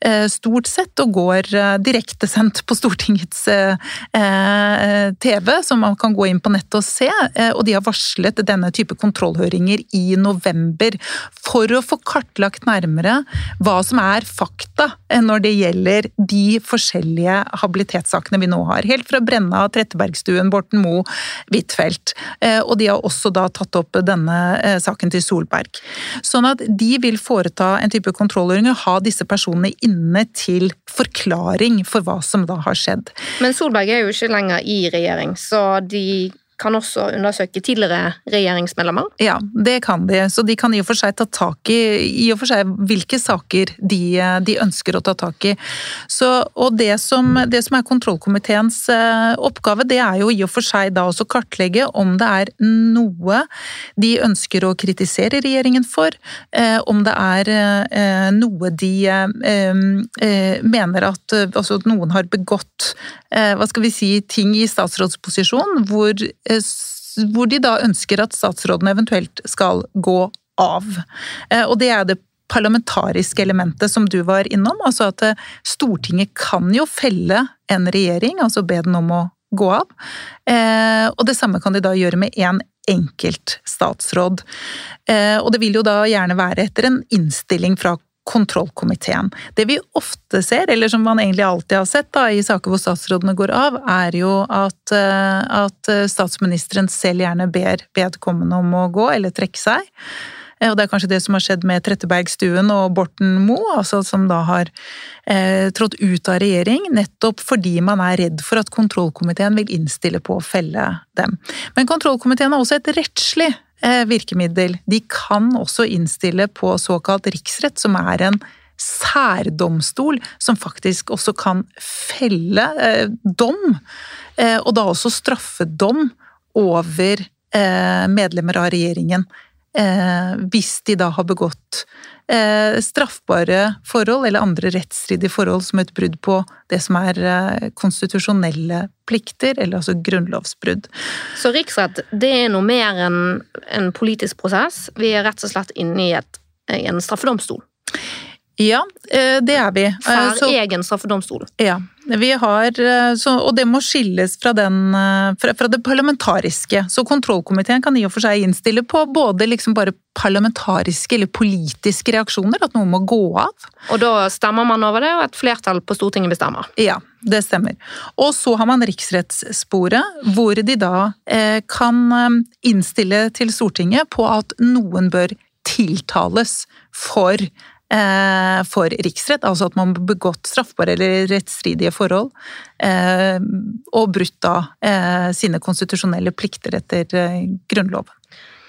eh, stort sett, og går direktesendt på Stortingets eh, eh, TV, som man kan gå inn på nettet og se. Og de har varslet denne type kontrollhøringer i november for å få kartlagt nærmere hva som er fakta når det gjelder de forskjellige habilitetssakene vi nå har. Helt fra Brenna, Trettebergstuen, Borten Moe, Huitfeldt. Og de har også da tatt opp denne saken til Solberg. Sånn at de vil foreta en type kontrollhøringer, ha disse personene inne til forklaring for hva som da har skjedd. Men Solberg er jo ikke lenger i regjering, så de kan også undersøke tidligere regjeringsmedlemmer? Ja, det kan de. Så de kan i og for seg ta tak i, i og for seg hvilke saker de, de ønsker å ta tak i. Så, og det som, det som, er kontrollkomiteens eh, oppgave, det er jo i og for seg da også kartlegge om det er noe de ønsker å kritisere regjeringen for, eh, om det er eh, noe de mener at altså noen har begått hva skal vi si, ting i statsrådsposisjon hvor hvor de da ønsker at statsrådene eventuelt skal gå av. Eh, og det er det parlamentariske elementet som du var innom. Altså at eh, Stortinget kan jo felle en regjering, altså be den om å gå av. Og det samme kan de da gjøre med én en enkelt statsråd. Og det vil jo da gjerne være etter en innstilling fra kontrollkomiteen. Det vi ofte ser, eller som man egentlig alltid har sett da, i saker hvor statsrådene går av, er jo at, eh, at statsministeren selv gjerne ber vedkommende om å gå eller trekke seg. Eh, og det er kanskje det som har skjedd med Trettebergstuen og Borten Moe, altså som da har eh, trådt ut av regjering, nettopp fordi man er redd for at kontrollkomiteen vil innstille på å felle dem. Men kontrollkomiteen har også et rettslig Eh, virkemiddel. De kan også innstille på såkalt riksrett, som er en særdomstol som faktisk også kan felle eh, dom, eh, og da også straffedom over eh, medlemmer av regjeringen. Eh, hvis de da har begått eh, straffbare forhold eller andre rettsstridige forhold som et brudd på det som er eh, konstitusjonelle plikter, eller altså grunnlovsbrudd. Så riksrett det er noe mer enn en politisk prosess? Vi er rett og slett inne i, et, i en straffedomstol? Ja, eh, det er vi. Særegen for straffedomstol. Ja. Vi har, eh, så, og det må skilles fra, den, fra, fra, det parlamentariske. Så kontrollkomiteen kan i og for seg innstille på både liksom bare parlamentariske eller politiske reaksjoner, at noe må gå av. Og da stemmer man over det, og et flertall på Stortinget bestemmer? Ja, det stemmer. Og så har man riksrettssporet, hvor de da eh, kan innstille til Stortinget på at noen bør tiltales for Eh, for riksrett, altså at man har begått straffbare eller rettsstridige forhold eh, og brutt da eh, sine konstitusjonelle plikter etter Grunnloven.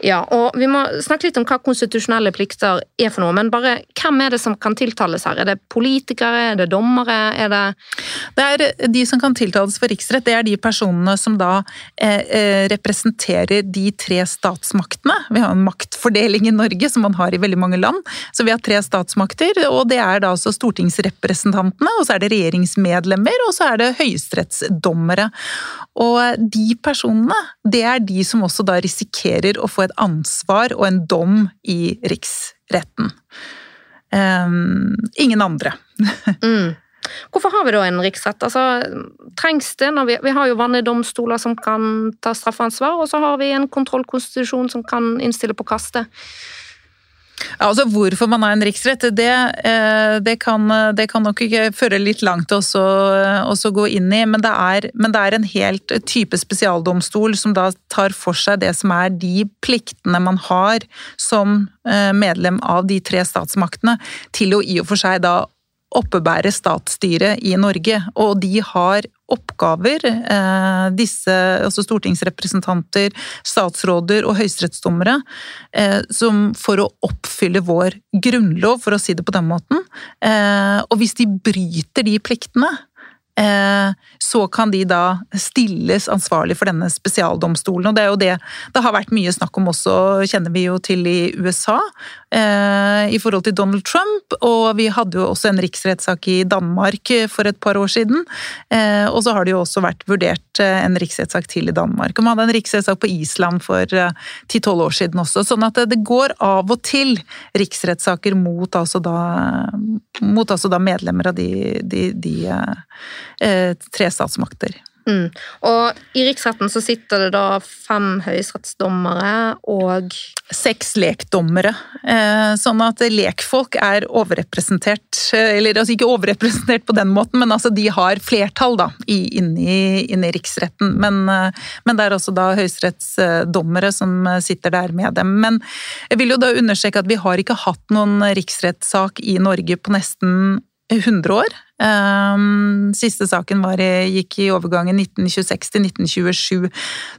Ja, og vi må snakke litt om hva konstitusjonelle plikter er for noe, men bare hvem er det som kan tiltales her? Er det politikere, er det dommere, er det Det er de som kan tiltales for riksrett, det er de personene som da eh, eh, representerer de tre statsmaktene. Vi har en maktfordeling i Norge som man har i veldig mange land, så vi har tre statsmakter, og det er da altså stortingsrepresentantene, og så er det regjeringsmedlemmer, og så er det høyesterettsdommere. Og de personene, det er de som også da risikerer å få et ansvar og en dom i riksretten. Um, ingen andre. [laughs] mm. Hvorfor har vi da en riksrett? Altså, trengs det når vi, vi har jo vanlige domstoler som kan ta straffansvar, og så har vi en kontrollkonstitusjon som kan innstille på kastet. Ja, altså Hvorfor man har en riksrett, det, eh, det, kan, det kan, nok ikke føre litt langt å gå inn i, men det, er, men det, er, en helt type spesialdomstol som da tar for seg det som er de pliktene man har som eh, medlem av de tre statsmaktene, til å i og for seg da oppebære statsstyret i Norge. Og de har oppgaver, eh, disse altså stortingsrepresentanter, statsråder og høyesterettsdommere, eh, for å oppfylle vår grunnlov, for å si det på den måten. Eh, og hvis de bryter de pliktene, så kan de da stilles ansvarlig for denne spesialdomstolen. Og det er jo det det har vært mye snakk om også, kjenner vi jo til i USA, i forhold til Donald Trump. Og vi hadde jo også en riksrettssak i Danmark for et par år siden. Eh, og så har det jo også vært vurdert en riksrettssak til i Danmark. Og man hadde en riksrettssak på Island for ti-tolv år siden også. Sånn at det går av og til riksrettssaker mot altså mot altså da medlemmer av de, de, de eh, tre statsmakter. Mm. Og i riksretten så sitter det da fem høyesterettsdommere og Seks lekdommere. Eh, sånn at lekfolk er overrepresentert. Eller altså ikke overrepresentert på den måten, men altså de har flertall da, inni, inni riksretten. Men, eh, men, det er også da høyesterettsdommere som sitter der med dem. Men jeg vil jo da understreke at vi har ikke hatt noen riksrettssak i Norge på nesten 100 år. Um, siste saken var, gikk i overgangen 1926 til 1927,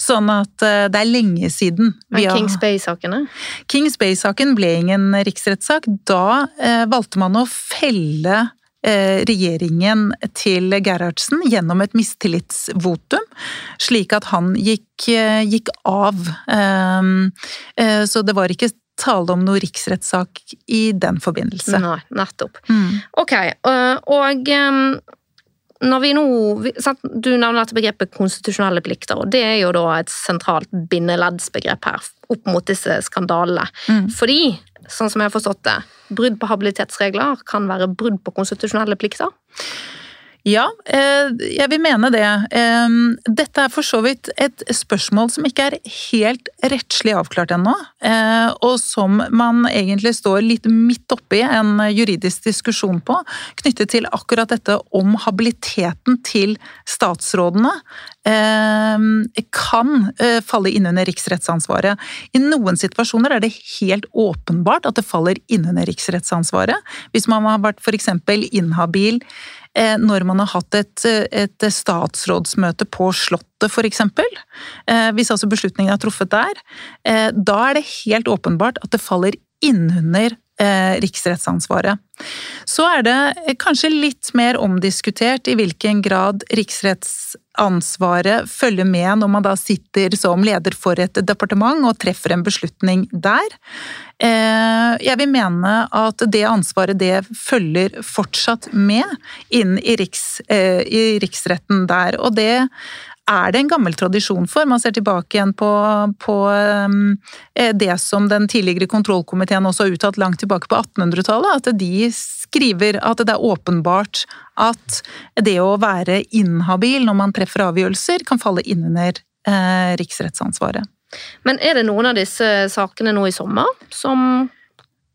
sånn at uh, det er lenge siden. Men Kings Bay-sakene? Kings Bay-saken ble ingen riksrettssak. Da uh, valgte man å felle regjeringen til Gerhardsen gjennom et mistillitsvotum, slik at han gikk, gikk av. Um, så det var ikke tale om noe riksrettssak i den forbindelse. Nei, nettopp. Mm. Ok, og når vi nå Du nevner dette begrepet konstitusjonelle plikter, og det er jo da et sentralt bindeleddsbegrep her opp mot disse skandalene. Mm. Fordi, sånn som jeg har forstått det, brudd på habilitetsregler kan være brudd på konstitusjonelle plikter? Ja, eh, jeg vil mene det. Dette er for så vidt et spørsmål som ikke er helt rettslig avklart ennå, eh, og som man egentlig står litt midt oppi en juridisk diskusjon på, knyttet til akkurat dette om habiliteten til statsrådene kan eh, falle inn under riksrettsansvaret. I noen situasjoner er det helt åpenbart at det faller inn under riksrettsansvaret. Hvis man har vært f.eks. inhabil når man har hatt et, et statsrådsmøte på Slottet f.eks., eh, hvis altså beslutningen er truffet der, eh, da er det helt åpenbart at det faller innunder riksrettsansvaret. Så er det kanskje litt mer omdiskutert i hvilken grad riksrettsansvaret følger med når man da sitter som leder for et departement og treffer en beslutning der. Eh, jeg vil mene at det ansvaret det følger fortsatt med inn i, riks, eh, i riksretten der, og det er det en gammel tradisjon for. Man ser tilbake igjen på, på eh, det som den tidligere kontrollkomiteen også har uttalt langt tilbake på 1800-tallet, at de skriver at det er åpenbart at det å være inhabil når man treffer avgjørelser, kan falle innunder eh, riksrettsansvaret. Men er det noen av disse sakene nå i sommer som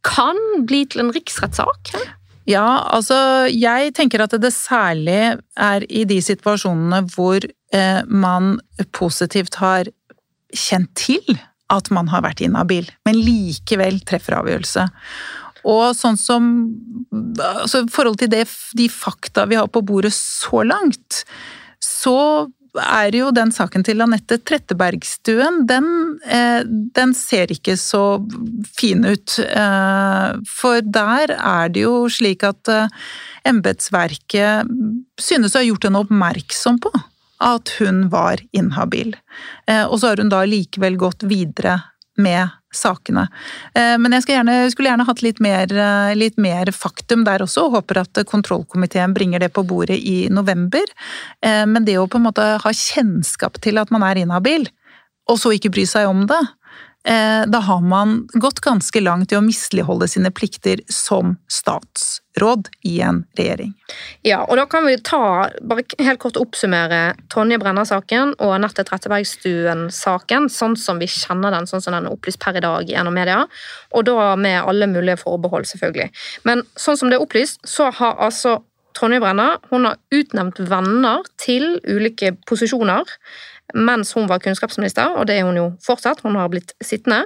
kan bli til en riksrettssak? Ja, altså jeg tenker at det særlig er i de situasjonene hvor eh, man positivt har kjent til at man har vært inhabil, men likevel treffer avgjørelse. Og sånn som altså I forhold til det, de fakta vi har på bordet så langt, så er jo den saken til Anette Trettebergstuen, den, eh, den ser ikke så fin ut. Eh, for der er det jo slik at eh, embetsverket synes å ha gjort henne oppmerksom på at hun var inhabil. Og så har hun da likevel gått videre med sakene. Eh, men jeg gjerne, skulle gjerne hatt litt mer, eh, litt mer, faktum der også, og håper at kontrollkomiteen bringer det på bordet i november. Men det å på en måte ha kjennskap til at man er inhabil, og så ikke bry seg om det, Eh, da har man gått ganske langt i å misligholde sine plikter som statsråd i en regjering. Ja, og da kan vi ta, bare helt kort oppsummere Tonje Brenna-saken og Anette Trettebergstuen-saken, sånn som vi kjenner den, sånn som den er opplyst per i dag gjennom media. Og da med alle mulige forbehold, selvfølgelig. Men sånn som det er opplyst, så har altså Tonje Brenna hun har utnevnt venner til ulike posisjoner mens hun var kunnskapsminister, og det er hun jo fortsatt, hun har blitt sittende.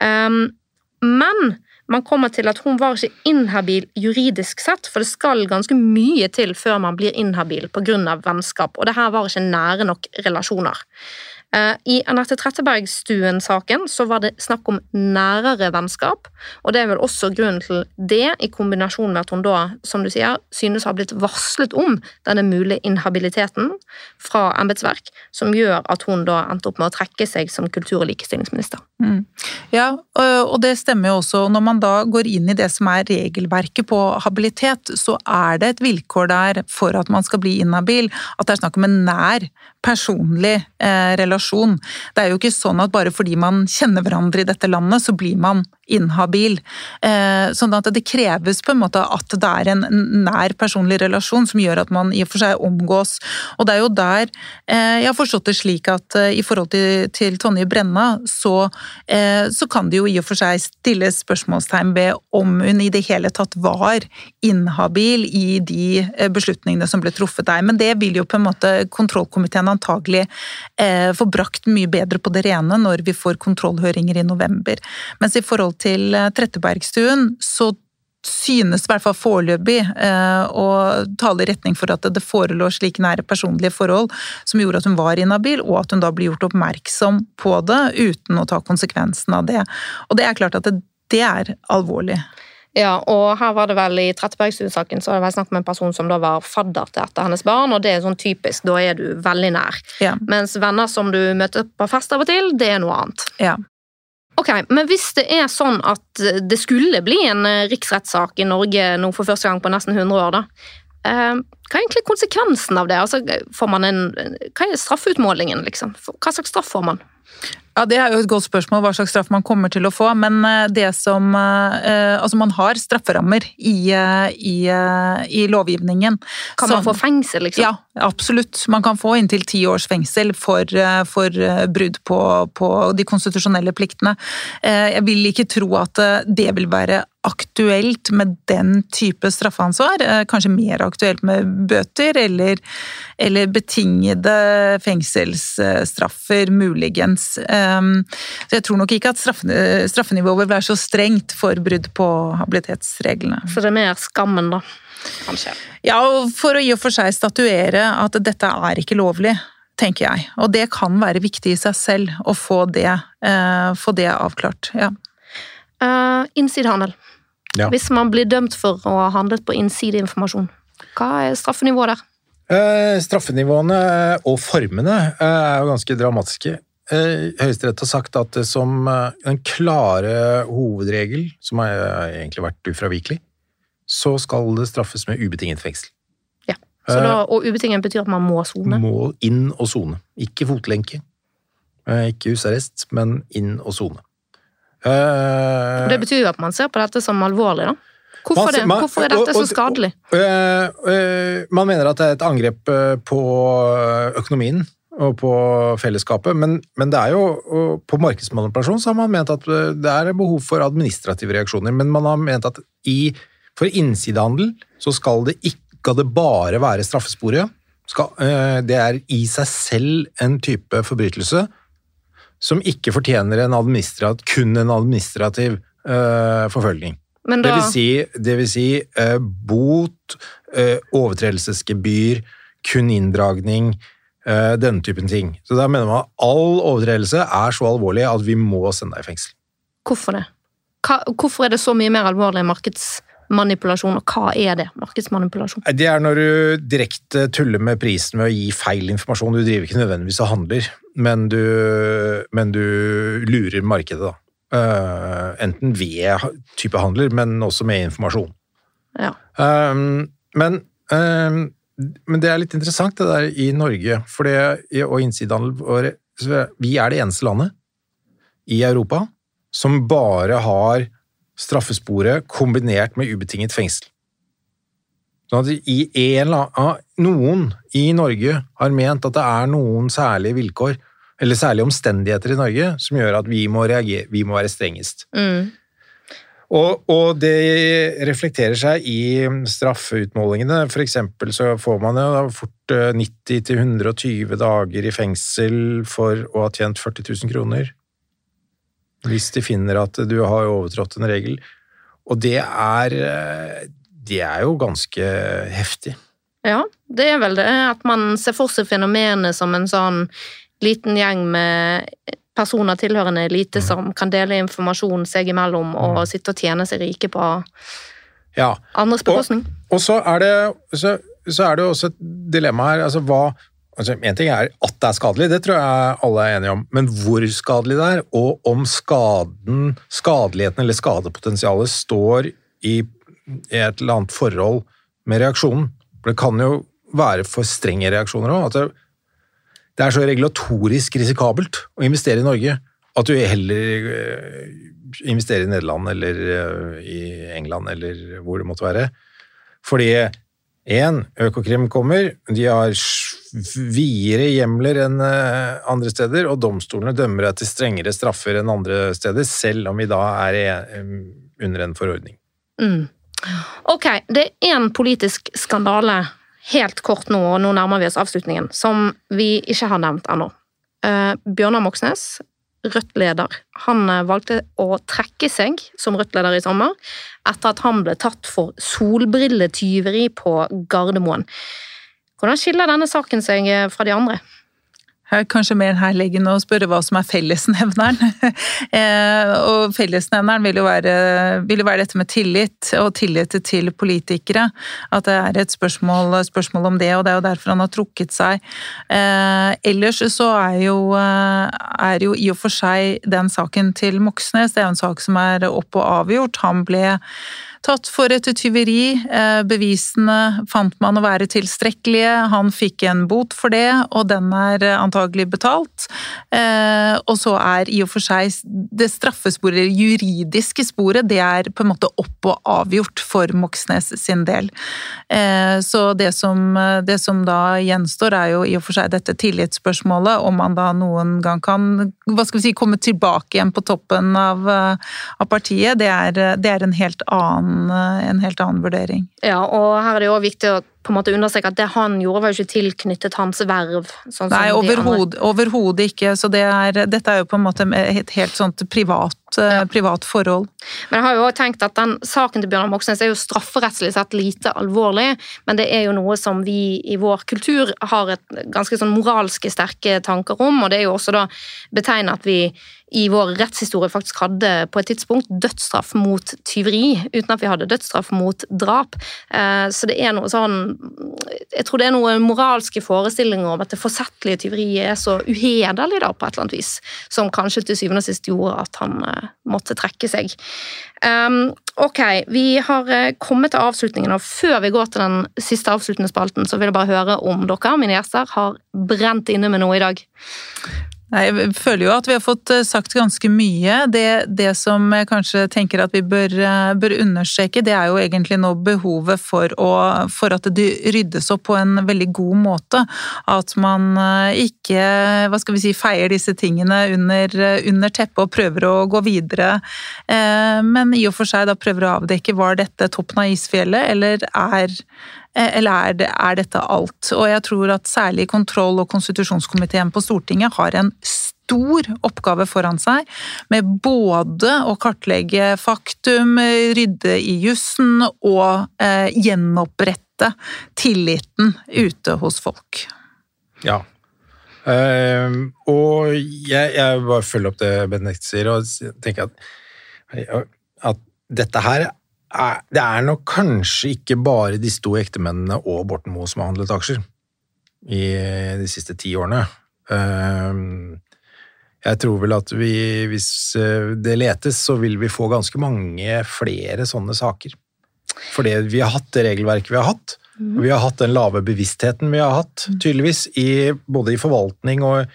Um, men man kommer til at hun var ikke inhabil juridisk sett, for det skal ganske mye til før man blir inhabil pga. vennskap, og det her var ikke nære nok relasjoner. Eh, I Anette Trettebergstuen-saken så var det snakk om nærere vennskap, og det er vel også grunnen til det, i kombinasjon med at hun da, som du sier, synes å ha blitt varslet om denne mulige inhabiliteten fra embetsverk, som gjør at hun da endte opp med å trekke seg som kultur- og likestillingsminister. Mm. Ja, og det stemmer jo også. Når man da går inn i det som er regelverket på habilitet, så er det et vilkår der for at man skal bli inhabil, at det er snakk om en nær personlig eh, relasjon. Det er jo ikke sånn at bare fordi man kjenner hverandre i dette landet, så blir man inhabil. Eh, sånn at det kreves på en måte at det er en nær personlig relasjon som gjør at man i og for seg omgås. Og det er jo der eh, jeg har forstått det slik at eh, i forhold til, til Tonje Brenna, så, så, kan det jo i og for seg stilles spørsmålstegn ved om hun i det hele tatt var inhabil i de beslutningene som ble truffet der. Men det vil jo på en måte kontrollkomiteen antagelig få brakt mye bedre på det rene når vi får kontrollhøringer i november. Mens i forhold til eh, Trettebergstuen, så synes i hvert fall foreløpig eh, å tale i retning for at det forelå slike nære personlige forhold som gjorde at hun var inhabil, og at hun da blir gjort oppmerksom på det uten å ta konsekvensen av det. Og det er klart at det, det er alvorlig. Ja, og her var det vel I Trettebergstuen-saken så var det vel snakk om en person som da var fadder til et av hennes barn, og det er sånn typisk, da er du veldig nær. Ja. Mens venner som du møter på fest av og til, det er noe annet. Ja. Ok, Men hvis det er sånn at det skulle bli en eh, riksrettssak i Norge nå for første gang på nesten 100 år, da, eh, hva er egentlig konsekvensen av det? Altså, får man en, hva er straffeutmålingen? liksom? Hva slags straff får man? Ja, Det er jo et godt spørsmål hva slags straff man kommer til å få. Men eh, det som eh, Altså, man har strafferammer i, eh, i, i lovgivningen. Kan man få fengsel, liksom? Ja, absolutt. Man kan få inntil ti års fengsel for, for brudd på, på, de konstitusjonelle pliktene. Jeg vil ikke tro at det vil være aktuelt med den type straffeansvar. Kanskje mer aktuelt med bøter eller, eller betingede fengselsstraffer, muligens. Ehm, så jeg tror nok ikke at straffenivået vil være så strengt for brudd på habilitetsreglene. Så det er mer skammen, da? Kanskje. Ja, for å i og for seg statuere at dette er ikke lovlig tenker jeg. Og det kan være viktig i seg selv å få det, eh, få det avklart. Ja. Uh, innsidehandel. Ja. Hvis man blir dømt for å ha handlet på innsideinformasjon, hva er straffenivået der? Uh, straffenivåene og formene er jo ganske dramatiske. Eh, Høyesterett har sagt at det som den en klare hovedregel, som har egentlig vært ufravikelig, så skal det straffes med ubetinget fengsel. Ja, da, eh, Og ubetinget betyr at man må sone? Må inn og sone. Ikke fotlenke, ikke husarrest, men inn og sone. Det betyr jo at man ser på dette som alvorlig, da? Hvorfor, det? Hvorfor er dette så skadelig? Man mener at det er et angrep på økonomien og på fellesskapet, men, men, det er jo på markedsmanipulasjon så har man ment at det er behov for administrative reaksjoner, men man har ment at i, for innsidehandel så skal det ikke det bare være straffesporet. Skal, eh, det er i seg selv en type forbrytelse som ikke fortjener en kun en administrativ uh, forfølging. Da... Det vil si, det vil si eh, bot, eh, overtredelsesgebyr, kun inndragning, eh, denne typen ting. Så da mener man at all overtredelse er så alvorlig at vi må sende deg i fengsel. Hvorfor det? Hva, hvorfor er det så mye mer alvorlig enn markedsmanipulasjon, og hva er det? Markedsmanipulasjon? Det er når du direkte tuller med prisen ved å gi feil informasjon. Du driver ikke nødvendigvis og handler, men du, men du lurer markedet, da. Uh, enten ved type handler, men også med informasjon. Ja. Um, men, um, men det er litt interessant det der i Norge, for det, og innsidehandel Vi er det eneste landet i Europa som bare har straffesporet kombinert med ubetinget fengsel. Sånn at i en, noen i Norge har ment at det er noen særlige vilkår eller særlige omstendigheter i Norge som gjør at vi må, reagere, vi må være strengest. Mm. Og, og, det reflekterer seg i straffeutmålingene. For eksempel så får man jo fort 90-120 eh, dager i fengsel for å ha tjent 40 000 kroner. Hvis de finner at du har overtrådt en regel. Og det er, eh, det er jo ganske heftig. Ja, det er vel det at man ser for seg fenomenet som en sånn liten gjeng med personer tilhørende elite mm. som kan dele informasjon seg imellom og mm. sitte og tjene seg rike på ja. andres bekostning. Og, og så, er det, så, så, er det også et dilemma her. altså hva altså En ting er at det er skadelig, det tror jeg alle er enige om, men hvor skadelig det er, og om skaden, skadeligheten eller skadepotensialet står i et eller annet forhold med reaksjonen. For det kan jo være for strenge reaksjoner òg. Det er så regulatorisk risikabelt å investere i Norge at du heller eh, investerer i Nederland eller eh, i England eller hvor det måtte være. Fordi én, Økokrim kommer, de har videre hjemler enn eh, andre steder, og domstolene dømmer deg til strengere straffer enn andre steder, selv om vi da er under en forordning. Mm. Ok, det er én politisk skandale helt kort nå, og nå nærmer vi oss avslutningen, som vi ikke har nevnt ennå. Uh, Bjørnar Moxnes, Rødt-leder, han eh, valgte å trekke seg som Rødt-leder i sommer etter at han ble tatt for solbrilletyveri på Gardermoen. Hvordan skiller denne saken seg eh, fra de andre? Kanskje mer herliggende å spørre hva som er fellesnevneren. [laughs] Eh, og fellesnevneren vil jo, være, vil jo, være, dette med tillit, og tillit til politikere. At det er et spørsmål, spørsmål, om det, og det er jo derfor han har trukket seg. Eh, ellers så er jo, eh, er jo i og for seg den saken til Moxnes, det er jo en sak som er opp og avgjort. Han ble tatt for et tyveri. Eh, bevisene fant man å være tilstrekkelige. Han fikk en bot for det, og den er antagelig betalt. Eh, og så er i og for seg det straffesporet, det juridiske sporet, det er på en måte opp og avgjort for Moxnes sin del. Eh, så det som, det som da gjenstår, er jo i og for seg dette tillitsspørsmålet, om man da noen gang kan hva skal vi si, komme tilbake igjen på toppen av, av partiet. Det er, det er en helt annen annen, en helt annen vurdering. Ja, og her er det jo viktig å på en måte understreke at det han gjorde, var jo ikke tilknyttet hans verv. Sånn Nei, overhodet overhod ikke. Så det er, dette er jo på en måte et helt sånt privat, eh, ja. privat forhold. Men jeg har jo også tenkt at den saken til Bjørnar Moxnes er jo strafferettslig sett lite alvorlig, men det er jo noe som vi i vår kultur har et ganske sånn moralske sterke tanker om, og det er jo også da betegnet at vi i vår rettshistorie faktisk hadde på et tidspunkt dødsstraff mot tyveri, uten at vi hadde dødsstraff mot drap. Eh, så det er noe sånn Jeg tror det er noen moralske forestillinger om at det forsettlige tyveriet er så uhederlig, da, på et eller annet vis, som kanskje til syvende og sist gjorde at han uh, måtte trekke seg. Um, ok, vi har uh, kommet til avslutningen, og før vi går til den siste avsluttende spalten, så vil jeg bare høre om dere, mine gjester, har brent inne med noe i dag. Nei, Jeg føler jo at vi har fått eh, sagt ganske mye. Det, det som jeg kanskje tenker at vi bør, eh, bør, understreke, det er jo egentlig nå behovet for, å, for, at det ryddes opp på en veldig god måte. At man eh, ikke hva skal vi si, feier disse tingene under, under teppet og prøver å gå videre. Men i og for seg da prøver å avdekke var dette toppen av isfjellet, eller er Eh, eller er, det, er dette alt? Og jeg tror at særlig kontroll- og konstitusjonskomiteen på Stortinget har en stor oppgave foran seg, med både å kartlegge faktum, rydde i jussen og eh, gjenopprette tilliten ute hos folk. Ja, Uh, og jeg, jeg bare følger opp det Benedikt sier, og tenker at, at dette her er, Det er nok kanskje ikke bare disse to ektemennene og Borten Moe som har handlet aksjer i de siste ti årene. Uh, jeg tror vel at vi, hvis eh, det letes, så vil vi få ganske mange flere sånne saker. Fordi vi har hatt det regelverket vi har hatt. og Vi har hatt den lave bevisstheten vi har hatt, mhm. tydeligvis, i, både i forvaltning og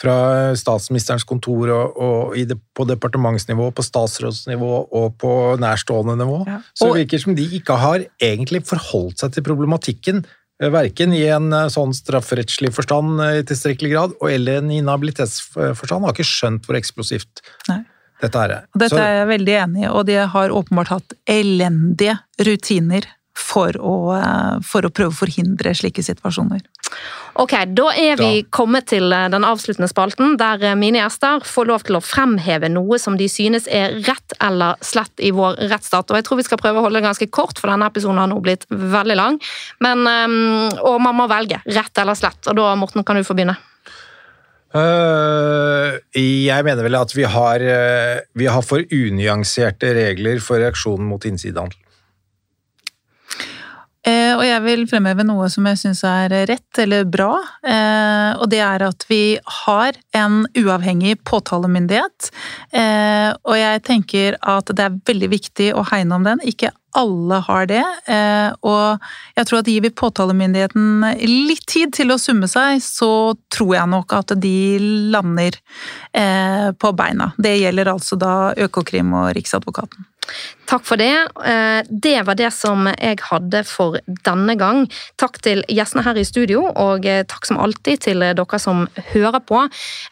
fra statsministerens kontor og, og det, på departementsnivå, på statsrådsnivå og på nærstående nivå. Ja. Så det virker som de ikke har egentlig forholdt seg til problematikken, eh, verken i en eh, sånn strafferettslig forstand eh, i tilstrekkelig grad, eller en inhabilitetsforstand. Har ikke skjønt hvor eksplosivt Nei. dette er. Dette er jeg veldig enig i, og de har åpenbart hatt elendige rutiner for å, eh, for å, prøve å forhindre slike situasjoner. Ok, Da er vi da. kommet til eh, den avsluttende spalten, der eh, mine gjester får lov til å fremheve noe som de synes er rett eller slett i vår rettsstat. Og Jeg tror vi skal prøve å holde det ganske kort, for denne episoden har nå blitt veldig lang. Men, og man må velge rett eller slett. Og da, Morten, kan du få begynne. jeg mener vel at vi har, vi har for unyanserte regler for reaksjonen mot innsidehandel. Eh, og jeg vil fremheve noe som jeg syns er rett eller bra. Eh, og det er at vi har en uavhengig påtalemyndighet. Eh, og jeg tenker at det er veldig viktig å hegne om den. Ikke alle har det. Og jeg tror at gir vi påtalemyndigheten litt tid til å summe seg, så tror jeg nok at de lander på beina. Det gjelder altså da Økokrim og Riksadvokaten. Takk for det. Eh, det var det som jeg hadde for denne gang. Takk til gjestene her i studio, og eh, takk som alltid til dere som hører på.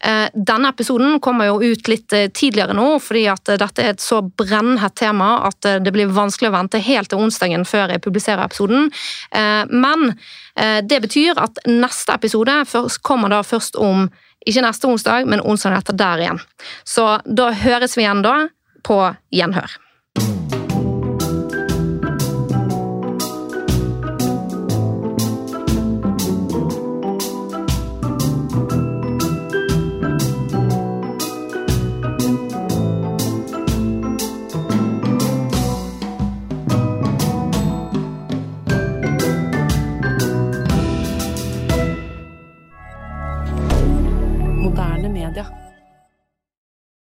Eh, denne episoden kommer jo ut litt tidligere nå, fordi at dette er et så brennhett tema at det blir vanskelig å vente helt til onsdagen før jeg publiserer episoden. Men det betyr at neste episode kommer da først om ikke neste onsdag, men onsdagen etter der igjen. Så da høres vi igjen da, på gjenhør. Inter.